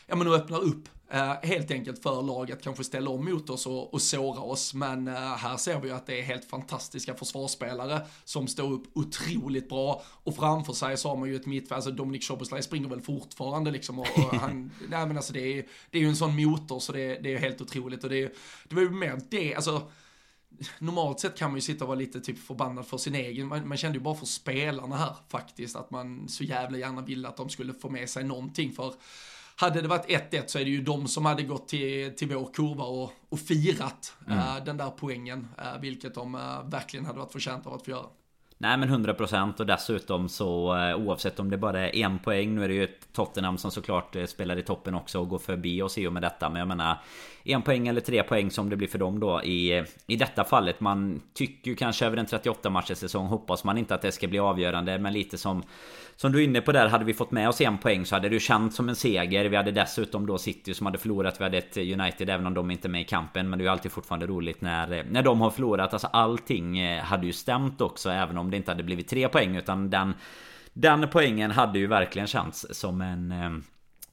ja men och öppnar upp Uh, helt enkelt för laget kanske ställa om mot oss och, och såra oss. Men uh, här ser vi ju att det är helt fantastiska försvarsspelare som står upp otroligt bra. Och framför sig så har man ju ett mittfält, alltså Dominic Szoboszlai springer väl fortfarande liksom. Och, och han, nej men alltså det är, det är ju en sån motor så det, det är helt otroligt. Och det, det var ju mer det, alltså normalt sett kan man ju sitta och vara lite typ förbannad för sin egen, man, man kände ju bara för spelarna här faktiskt, att man så jävla gärna ville att de skulle få med sig någonting för hade det varit 1-1 så är det ju de som hade gått till, till vår kurva och, och firat mm. uh, den där poängen, uh, vilket de uh, verkligen hade varit förtjänta av att få göra. Nej men 100% och dessutom så oavsett om det bara är en poäng Nu är det ju Tottenham som såklart spelar i toppen också och går förbi oss i och med detta Men jag menar En poäng eller tre poäng som det blir för dem då i, i detta fallet Man tycker ju kanske över en 38 matchers säsong Hoppas man inte att det ska bli avgörande Men lite som som du är inne på där, hade vi fått med oss en poäng så hade det ju känts som en seger. Vi hade dessutom då City som hade förlorat. Vi hade ett United även om de inte är med i kampen. Men det är ju alltid fortfarande roligt när, eh, när de har förlorat. Alltså allting eh, hade ju stämt också. Även om det inte hade blivit tre poäng. Utan den, den poängen hade ju verkligen känts som en eh,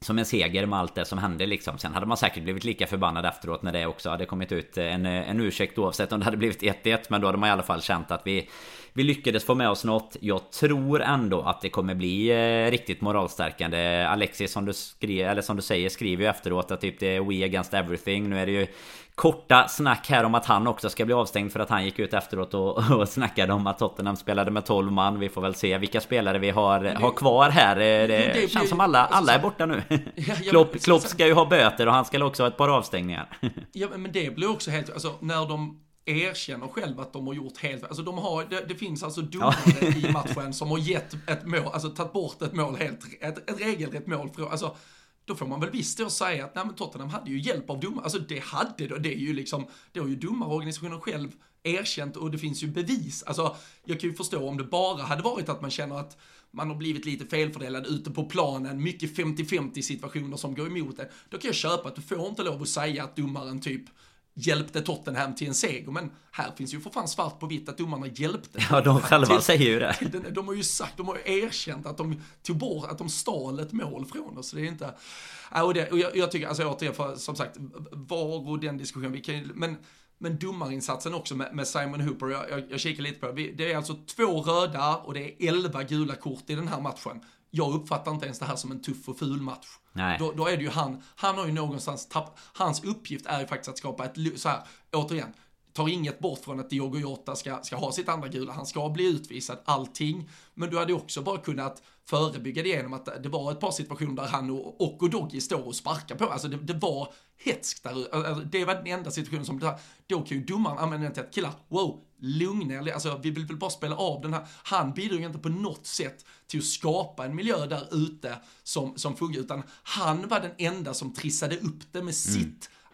som en seger med allt det som hände liksom. Sen hade man säkert blivit lika förbannad efteråt när det också hade kommit ut eh, en, eh, en ursäkt oavsett om det hade blivit 1-1. Men då hade man i alla fall känt att vi vi lyckades få med oss något. Jag tror ändå att det kommer bli eh, riktigt moralstärkande. Alexis som du, skri eller som du säger skriver ju efteråt att typ det är We against everything. Nu är det ju korta snack här om att han också ska bli avstängd för att han gick ut efteråt och, och snackade om att Tottenham spelade med 12 man. Vi får väl se vilka spelare vi har, det, har kvar här. Det, det känns som alla, alla är borta nu. Ja, Klopp, Klopp ska ju ha böter och han ska också ha ett par avstängningar. Ja men det blir också helt, alltså när de erkänner själv att de har gjort helt Alltså de har, det, det finns alltså domare ja. i matchen som har gett ett mål, alltså tagit bort ett mål helt, ett, ett regelrätt mål från, alltså då får man väl visst då säga att nej men Tottenham hade ju hjälp av domare, alltså det hade då, det är ju liksom, det har ju domarorganisationen själv erkänt och det finns ju bevis. Alltså jag kan ju förstå om det bara hade varit att man känner att man har blivit lite felfördelad ute på planen, mycket 50-50 situationer som går emot det. Då kan jag köpa att du får inte lov att säga att domaren typ hjälpte Tottenham till en seger, men här finns ju för fan svart på vitt att domarna hjälpte. Ja, de själva till, säger ju det. De, de har ju sagt, de har ju erkänt att de tog bort, att de stal ett mål från oss. Det är inte, och, det, och jag, jag, tycker, alltså återigen, för, som sagt, var och den diskussionen, vi kan men men domarinsatsen också med, med Simon Hooper, jag, jag, jag kikar lite på det. Det är alltså två röda och det är elva gula kort i den här matchen. Jag uppfattar inte ens det här som en tuff och ful match. Nej. Då, då är det ju han, han har ju någonstans tappat, hans uppgift är ju faktiskt att skapa ett, så här, återigen, tar inget bort från att Diogo Jota ska, ska ha sitt andra gula, han ska bli utvisad, allting. Men du hade också bara kunnat förebygga det genom att det var ett par situationer där han och, och Odogi står och sparkar på, alltså det, det var hetsk där alltså, Det var den enda situationen som, då kan ju domaren använda den till att killar, wow, lugna er, alltså vi vill väl bara spela av den här. Han bidrog inte på något sätt till att skapa en miljö där ute som, som funkar, utan han var den enda som trissade upp det med mm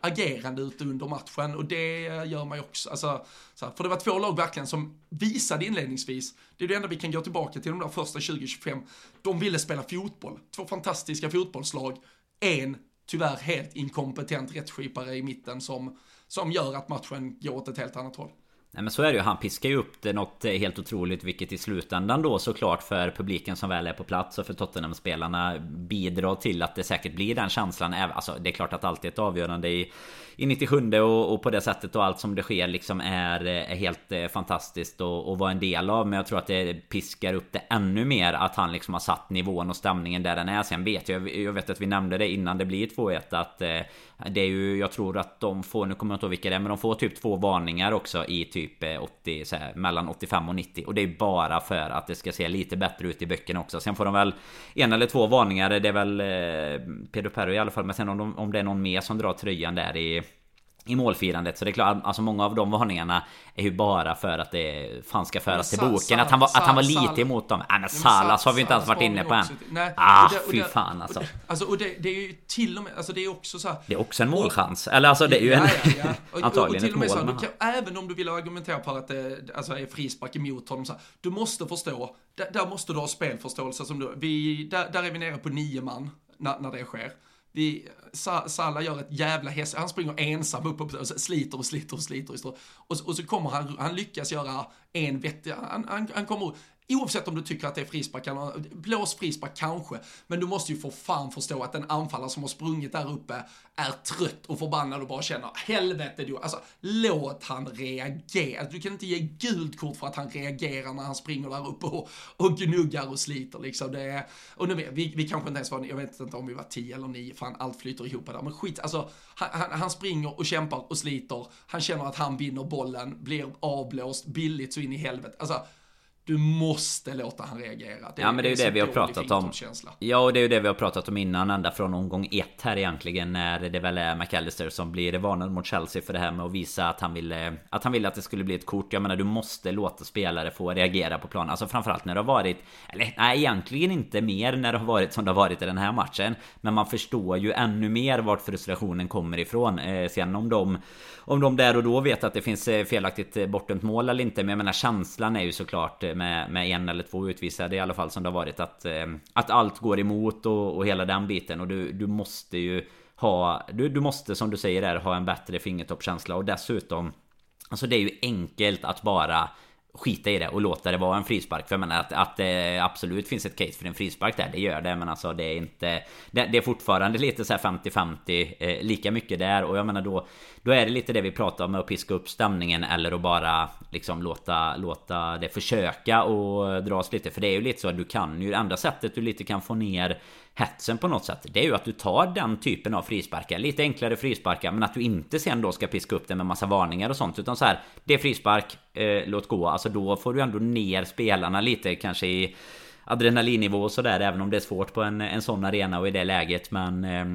agerande ute under matchen och det eh, gör man ju också. Alltså, så här, för det var två lag verkligen som visade inledningsvis, det är det enda vi kan gå tillbaka till de där första 20-25, de ville spela fotboll. Två fantastiska fotbollslag, en tyvärr helt inkompetent rättskipare i mitten som, som gör att matchen går åt ett helt annat håll. Nej men så är det ju, han piskar ju upp det något eh, helt otroligt Vilket i slutändan då såklart för publiken som väl är på plats och för Tottenham-spelarna Bidrar till att det säkert blir den känslan Alltså det är klart att allt är ett avgörande i i 97 och, och på det sättet och allt som det sker liksom är, är helt eh, fantastiskt att vara en del av. Men jag tror att det piskar upp det ännu mer att han liksom har satt nivån och stämningen där den är. Sen vet jag, jag vet att vi nämnde det innan det blir 2-1 att eh, det är ju, jag tror att de får, nu kommer jag inte ihåg vilka det är, men de får typ två varningar också i typ eh, 80, så här, mellan 85 och 90. Och det är bara för att det ska se lite bättre ut i böckerna också. Sen får de väl en eller två varningar, det är väl eh, Pedro Perro i alla fall. Men sen om, de, om det är någon mer som drar tröjan där i i målfirandet. Så det är klart, alltså många av de varningarna är ju bara för att det fan ska föras till boken. Att han var, att han var lite emot dem. Nej men Salas har vi inte ens varit inne på än. Ah, fy fan alltså. Alltså och det, är ju till och med, alltså det är också så Det är också en målchans. Eller alltså det är ju en... Antagligen ett mål. Även om du vill argumentera för att det alltså, är frispark emot honom så Du måste förstå, där, måste du ha spelförståelse som du, vi, där, är vi nere på nio man när, det sker. Vi, Salah gör ett jävla häst, han springer ensam upp och sliter och sliter och sliter. Och, och så kommer han, han lyckas göra en vettig, han, han, han kommer Oavsett om du tycker att det är frispark eller blås frispark kanske, men du måste ju få fan förstå att en anfallare som har sprungit där uppe är trött och förbannad och bara känner helvete du, alltså låt han reagera. Du kan inte ge gult kort för att han reagerar när han springer där uppe och, och gnuggar och sliter liksom. Det är, och nu vi, vi kanske inte ens var, jag vet inte om vi var 10 eller 9, fan allt flyter ihop där, men skit, alltså han, han, han springer och kämpar och sliter, han känner att han vinner bollen, blir avblåst billigt så in i helvete. Alltså du måste låta han reagera. Det, ja men det är ju det vi har pratat om. Ja och det är ju det vi har pratat om innan ända från omgång ett här egentligen. När det väl är McAllister som blir varnad mot Chelsea för det här med att visa att han ville att han ville att det skulle bli ett kort. Jag menar du måste låta spelare få reagera på planen. Alltså framförallt när det har varit Eller nej egentligen inte mer när det har varit som det har varit i den här matchen. Men man förstår ju ännu mer vart frustrationen kommer ifrån. Eh, sen om de om de där och då vet att det finns eh, felaktigt eh, bortdömt mål eller inte. Men jag menar känslan är ju såklart eh, med, med en eller två utvisade i alla fall som det har varit att, eh, att allt går emot och, och hela den biten. Och du, du måste ju ha... Du, du måste som du säger där ha en bättre fingertoppskänsla och dessutom... Alltså det är ju enkelt att bara skita i det och låta det vara en frispark. För jag menar att, att det absolut finns ett case för en frispark där, det gör det. Men alltså det är inte... Det, det är fortfarande lite så 50-50, eh, lika mycket där. Och jag menar då... Då är det lite det vi pratar om med att piska upp stämningen eller att bara liksom låta, låta det försöka och dras lite. För det är ju lite så att du kan ju... Enda sättet du lite kan få ner hetsen på något sätt Det är ju att du tar den typen av frisparkar. Lite enklare frisparkar Men att du inte sen då ska piska upp det med massa varningar och sånt Utan så här Det är frispark eh, Låt gå. Alltså då får du ändå ner spelarna lite kanske i adrenalinnivå och sådär Även om det är svårt på en, en sån arena och i det läget. Men eh,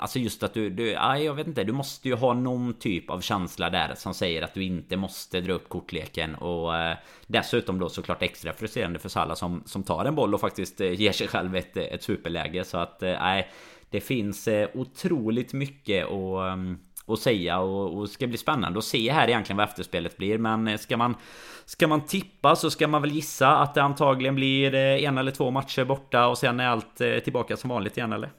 Alltså just att du, du aj, jag vet inte. Du måste ju ha någon typ av känsla där Som säger att du inte måste dra upp kortleken. Och eh, Dessutom då såklart extra frustrerande för Salah som, som tar en boll och faktiskt eh, ger sig själv ett, ett superläge. Så att eh, nej Det finns eh, otroligt mycket och att säga och, och ska bli spännande att se här egentligen vad efterspelet blir men eh, ska man Ska man tippa så ska man väl gissa att det antagligen blir eh, en eller två matcher borta och sen är allt eh, tillbaka som vanligt igen eller?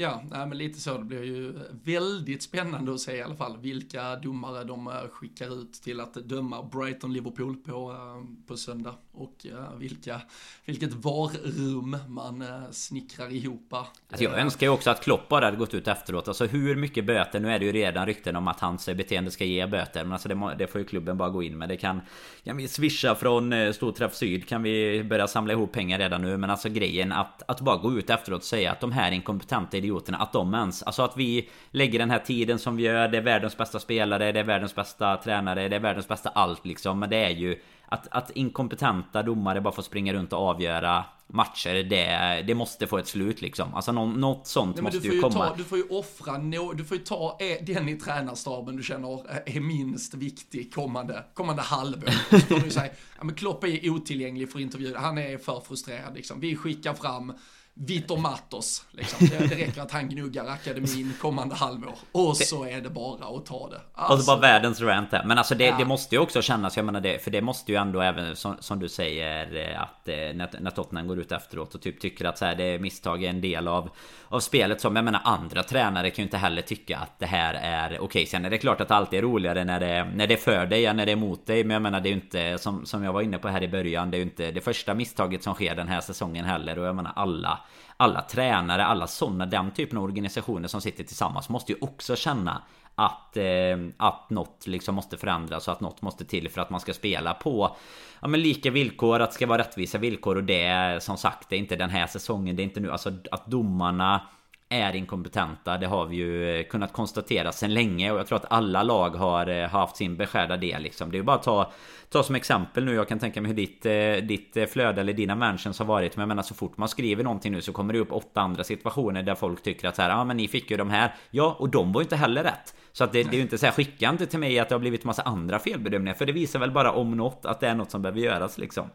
Ja, nej, men lite så. Det blir ju väldigt spännande att se i alla fall vilka domare de eh, skickar ut till att döma Brighton-Liverpool på, eh, på söndag. Och eh, vilka, vilket varrum man snickrar ihop. Alltså jag önskar ju också att Klopp bara hade gått ut efteråt. Alltså hur mycket böter, nu är det ju redan rykten om att hans beteende ska ge böter. Men alltså det, det får ju klubben bara gå in med. Det kan, kan vi swisha från Storträff Syd, kan vi börja samla ihop pengar redan nu. Men alltså grejen att, att bara gå ut efteråt och säga att de här inkompetenta idioterna, att de ens... Alltså att vi lägger den här tiden som vi gör, det är världens bästa spelare, det är världens bästa tränare, det är världens bästa allt liksom. Men det är ju att, att inkompetenta domare bara får springa runt och avgöra matcher, det, det måste få ett slut liksom. Alltså något, något sånt Nej, måste ju, ju komma. Ta, du får ju offra, no, du får ju ta eh, den i tränarstaben du känner är minst viktig kommande, kommande halvår. Så du säga, ja men Klopp är otillgänglig för intervju, han är för frustrerad liksom. Vi skickar fram Vitor Matos, liksom. det, det räcker att han gnuggar akademin kommande halvår. Och så är det bara att ta det. Alltså, och så bara alltså- världens rant Men alltså det, ja. det, måste ju också kännas, jag menar det, för det måste ju ändå även som, som du säger eh, att eh, när, när Tottenham går ut efteråt och typ tycker att så här, det är misstag är en del av, av spelet som jag menar andra tränare kan ju inte heller tycka att det här är okej. Okay. Sen är det klart att det alltid är roligare när det, när det är för dig än när det är emot dig. Men jag menar det är ju inte som, som jag var inne på här i början. Det är ju inte det första misstaget som sker den här säsongen heller. Och jag menar alla alla tränare, alla sådana, den typen av organisationer som sitter tillsammans måste ju också känna att, eh, att något liksom måste förändras och att något måste till för att man ska spela på ja, men lika villkor, att det ska vara rättvisa villkor och det är som sagt det är inte den här säsongen, det är inte nu, alltså att domarna är inkompetenta. Det har vi ju eh, kunnat konstatera sedan länge och jag tror att alla lag har eh, haft sin beskärda del liksom. Det är ju bara att ta, ta som exempel nu. Jag kan tänka mig hur ditt, eh, ditt eh, flöde eller dina mentions har varit. Men jag menar så fort man skriver någonting nu så kommer det upp åtta andra situationer där folk tycker att så här, ja men ni fick ju de här. Ja, och de var ju inte heller rätt. Så att det, det är ju inte så här, skicka inte till mig att det har blivit massa andra felbedömningar. För det visar väl bara om något att det är något som behöver göras liksom.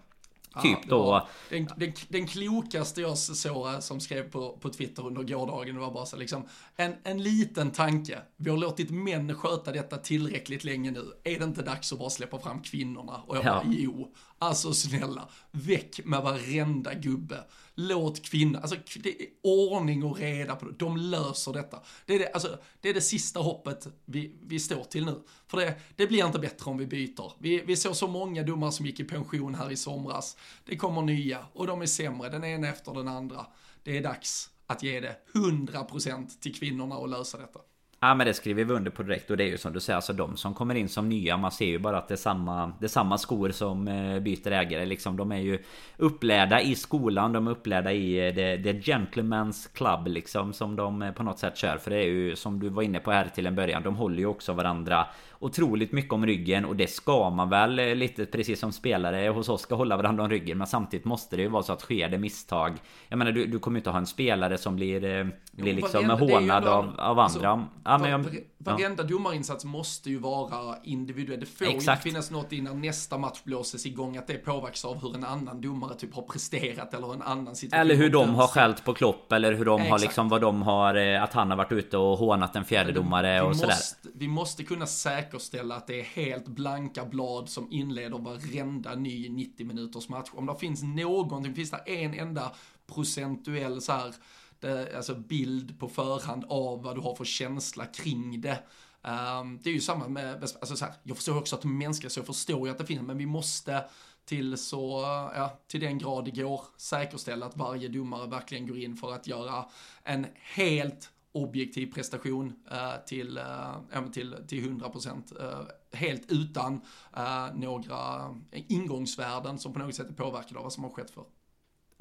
Typ ja, då. Den, den, den, klokaste jag såg som skrev på, på Twitter under gårdagen var bara så liksom en, en liten tanke. Vi har låtit män sköta detta tillräckligt länge nu. Är det inte dags att bara släppa fram kvinnorna? Och jag ja. bara, jo. Alltså snälla, väck med varenda gubbe. Låt kvinnor, alltså det är ordning och reda på det. De löser detta. Det är det, alltså, det, är det sista hoppet vi, vi står till nu. För det, det blir inte bättre om vi byter. Vi, vi såg så många domare som gick i pension här i somras. Det kommer nya och de är sämre, den ena efter den andra. Det är dags att ge det 100% till kvinnorna och lösa detta. Ja men det skriver vi under på direkt och det är ju som du säger alltså de som kommer in som nya Man ser ju bara att det är samma Det är samma skor som eh, byter ägare liksom. De är ju upplärda i skolan De är upplärda i eh, det, det Gentlemen's Club liksom Som de eh, på något sätt kör. För det är ju som du var inne på här till en början De håller ju också varandra otroligt mycket om ryggen och det ska man väl eh, lite precis som spelare hos oss ska hålla varandra om ryggen men samtidigt måste det ju vara så att sker det misstag Jag menar du, du kommer inte ha en spelare som blir, eh, blir jo, liksom varenda, hånad av, av andra. alltså, ja, men jag, Varenda ja. domarinsats måste ju vara individuell Det får Exakt. ju finnas något innan nästa match blåses igång att det påverkas av hur en annan domare typ har presterat eller en annan situation Eller hur de har skällt på Klopp eller hur de Exakt. har liksom vad de har eh, Att han har varit ute och hånat en fjärde domare och sådär Vi måste kunna säkerställa att det är helt blanka blad som inleder varenda ny 90 minuters match. Om det finns någonting, finns det en enda procentuell så här, det, alltså bild på förhand av vad du har för känsla kring det. Um, det är ju samma med, alltså så här, jag förstår också att de är mänskliga så jag förstår ju att det finns, men vi måste till så, eh, ja, till den grad det går säkerställa att varje domare verkligen går in för att göra en helt objektiv prestation uh, till, uh, till, till 100% uh, eh, helt utan några ingångsvärden som på något sätt är påverkade av vad som har skett för.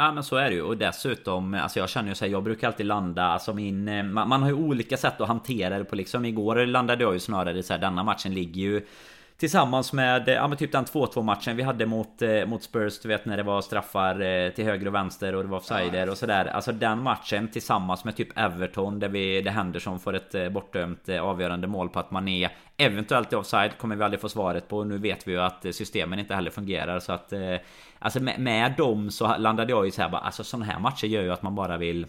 Ja men så är det ju. Och dessutom Alltså jag känner ju såhär Jag brukar alltid landa Alltså min eh, man, man, har ju olika sätt att hantera det på liksom. Igår landade jag ju snarare så här, Denna matchen ligger ju Tillsammans med, ja men typ den 2-2 matchen vi hade mot, eh, mot Spurs Du vet när det var straffar eh, till höger och vänster och det var offsider och sådär. Alltså den matchen tillsammans med typ Everton där vi, det Henderson får ett eh, bortdömt eh, avgörande mål på att man är Eventuellt offside kommer vi aldrig få svaret på. Nu vet vi ju att eh, systemen inte heller fungerar. Så att eh, Alltså med, med dem så landade jag ju såhär bara Alltså sådana här matcher gör ju att man bara vill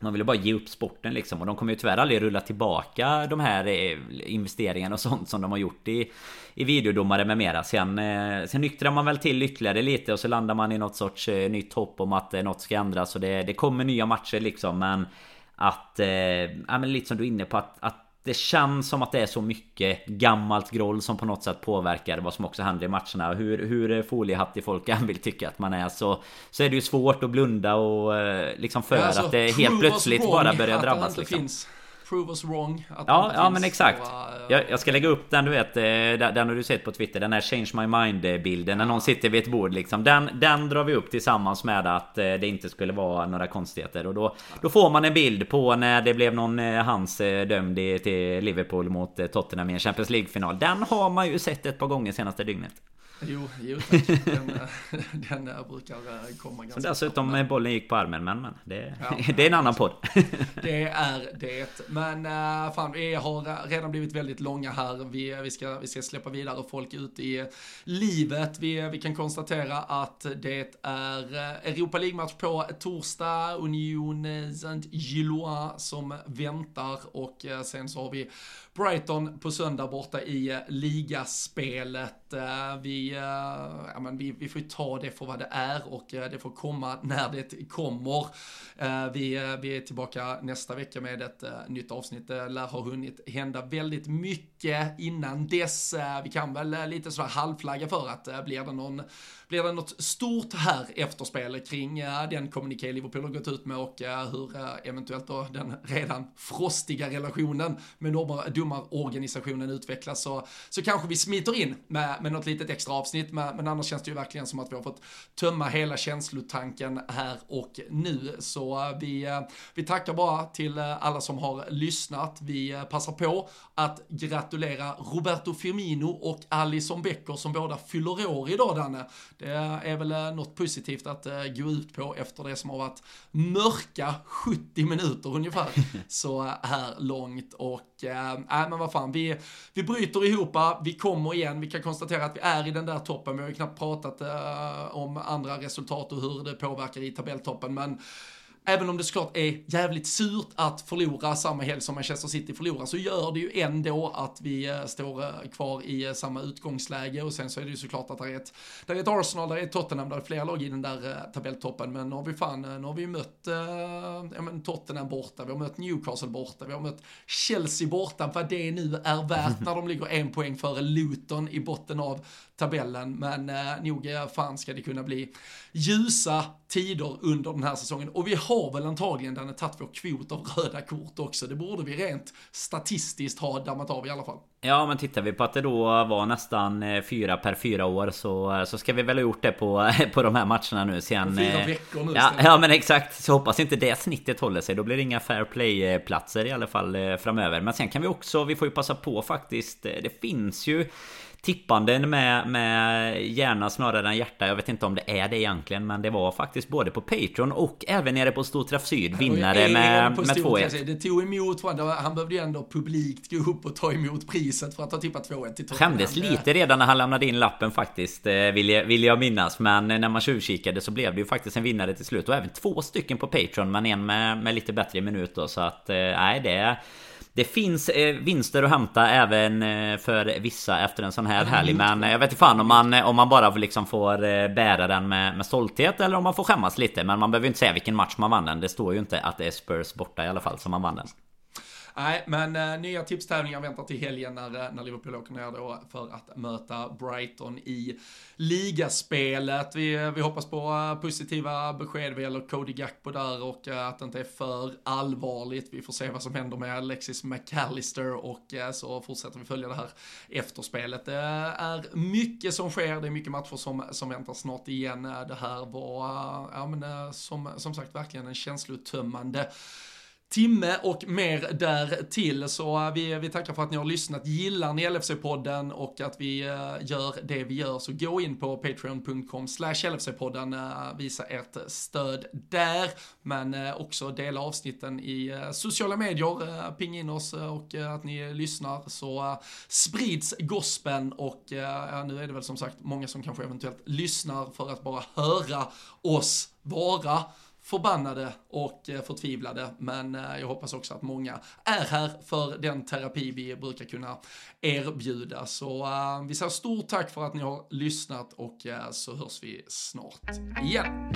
man ville bara ge upp sporten liksom. Och de kommer ju tyvärr aldrig rulla tillbaka de här eh, investeringarna och sånt som de har gjort i, i videodomare med mera. Sen, eh, sen nyktrar man väl till ytterligare lite och så landar man i något sorts eh, nytt hopp om att något ska ändras. Och det, det kommer nya matcher liksom. Men att, ja men lite som du är inne på att, att det känns som att det är så mycket gammalt groll som på något sätt påverkar vad som också händer i matcherna. Hur, hur foliehattig folk än vill tycka att man är så, så är det ju svårt att blunda och liksom för ja, alltså, att det helt plötsligt bara börjar drabbas. Liksom. Finns prove us wrong. Att ja, ja men exakt. Och, uh, jag, jag, ska lägga upp den du vet, eh, den har du sett på Twitter. Den här change my mind bilden. När någon sitter vid ett bord liksom. Den, den drar vi upp tillsammans med att eh, det inte skulle vara några konstigheter. Och då, då får man en bild på när det blev någon hans dömd till Liverpool mot Tottenham i en Champions League-final. Den har man ju sett ett par gånger senaste dygnet. Jo, jo tack. Den, den brukar eh, komma ganska Så dessutom med bollen gick på armen, men, men det, ja, det är en annan podd. det är det. Men uh, fan, vi har redan blivit väldigt långa här. Vi, vi, ska, vi ska släppa vidare folk ut i livet. Vi, vi kan konstatera att det är eh, Europa League-match på torsdag. Union Saint-Gillois som väntar och sen så har vi Brighton på söndag borta i ligaspelet. Vi Eh, ja, men vi, vi får ju ta det för vad det är och eh, det får komma när det kommer. Eh, vi, vi är tillbaka nästa vecka med ett nytt avsnitt. Det lär ha hunnit hända väldigt mycket innan dess. Vi kan väl lite sådär halvflagga för att blir det någon blir det något stort här efterspel kring den kommuniké Liverpool har gått ut med och hur eventuellt då den redan frostiga relationen med domarorganisationen utvecklas så, så kanske vi smiter in med, med något litet extra avsnitt, men annars känns det ju verkligen som att vi har fått tömma hela känslotanken här och nu. Så vi, vi tackar bara till alla som har lyssnat. Vi passar på att gratulera Roberto Firmino och Alison Becker som båda fyller år idag, Danne. Det är väl något positivt att gå ut på efter det som har varit mörka 70 minuter ungefär. Så här långt och äh, men vad fan, vi, vi bryter ihop, vi kommer igen, vi kan konstatera att vi är i den där toppen. Vi har ju knappt pratat uh, om andra resultat och hur det påverkar i tabelltoppen, men Även om det såklart är jävligt surt att förlora samma helg som Manchester City förlorar så gör det ju ändå att vi eh, står eh, kvar i eh, samma utgångsläge. Och sen så är det ju såklart att det är ett, där är ett Arsenal, där är ett Tottenham, där är flera lag i den där tabelltoppen. Men nu har vi fan, nu har vi mött äh, men Tottenham borta, vi har mött Newcastle borta, vi har mött Chelsea borta, vad det nu är värt när de ligger en poäng före Luton i botten av tabellen men äh, nog fan ska det kunna bli ljusa tider under den här säsongen. Och vi har väl antagligen Danne tagit vår kvot av röda kort också. Det borde vi rent statistiskt ha dammat av i alla fall. Ja men tittar vi på att det då var nästan eh, fyra per fyra år så, så ska vi väl ha gjort det på, på de här matcherna nu sen... Fyra eh, veckor nu ja, ja men exakt. Så hoppas inte det snittet håller sig. Då blir det inga fair play platser i alla fall framöver. Men sen kan vi också Vi får ju passa på faktiskt Det finns ju tippanden med, med hjärna snarare än hjärta. Jag vet inte om det är det egentligen, men det var faktiskt både på Patreon och även nere på Storträff Syd vinnare med, med 2-1. Det tog emot, han behövde ju ändå publikt gå upp och ta emot priset för att ha tippat 2-1 till Tottenham. Skämdes lite redan när han lämnade in lappen faktiskt, eh, vill jag, vill jag minnas. Men när man tjuvkikade så blev det ju faktiskt en vinnare till slut. Och även två stycken på Patreon, men en med, med lite bättre minut då. Så att, eh, nej det... Det finns eh, vinster att hämta även eh, för vissa efter en sån här helg Men jag vet inte fan om man, om man bara liksom får eh, bära den med, med stolthet Eller om man får skämmas lite Men man behöver inte säga vilken match man vann den. Det står ju inte att det är Spurs borta i alla fall som man vann den Nej, men uh, nya tipstävlingar väntar till helgen när, eh, när Liverpool åker ner då för att möta Brighton i ligaspelet. Vi, eh, vi hoppas på uh, positiva besked vad gäller Cody Gakpo där och att det inte är för allvarligt. Vi får se vad som händer med Alexis McAllister och så fortsätter vi följa det här efterspelet. Det är mycket som sker, det är mycket matcher som, som väntar snart igen. Det här var, ja men som, som sagt verkligen en känslotömmande timme och mer där till. Så eh, vi, vi tackar för att ni har lyssnat. Gillar ni LFC-podden och att vi eh, gör det vi gör så gå in på patreon.com slash LFC-podden. Eh, visa ert stöd där. Men också dela avsnitten i sociala medier. ping in oss och att ni lyssnar så sprids gospeln och ja, nu är det väl som sagt många som kanske eventuellt lyssnar för att bara höra oss vara förbannade och eh, förtvivlade, men eh, jag hoppas också att många är här för den terapi vi brukar kunna erbjuda. Så eh, vi säger stort tack för att ni har lyssnat och så hörs vi snart igen.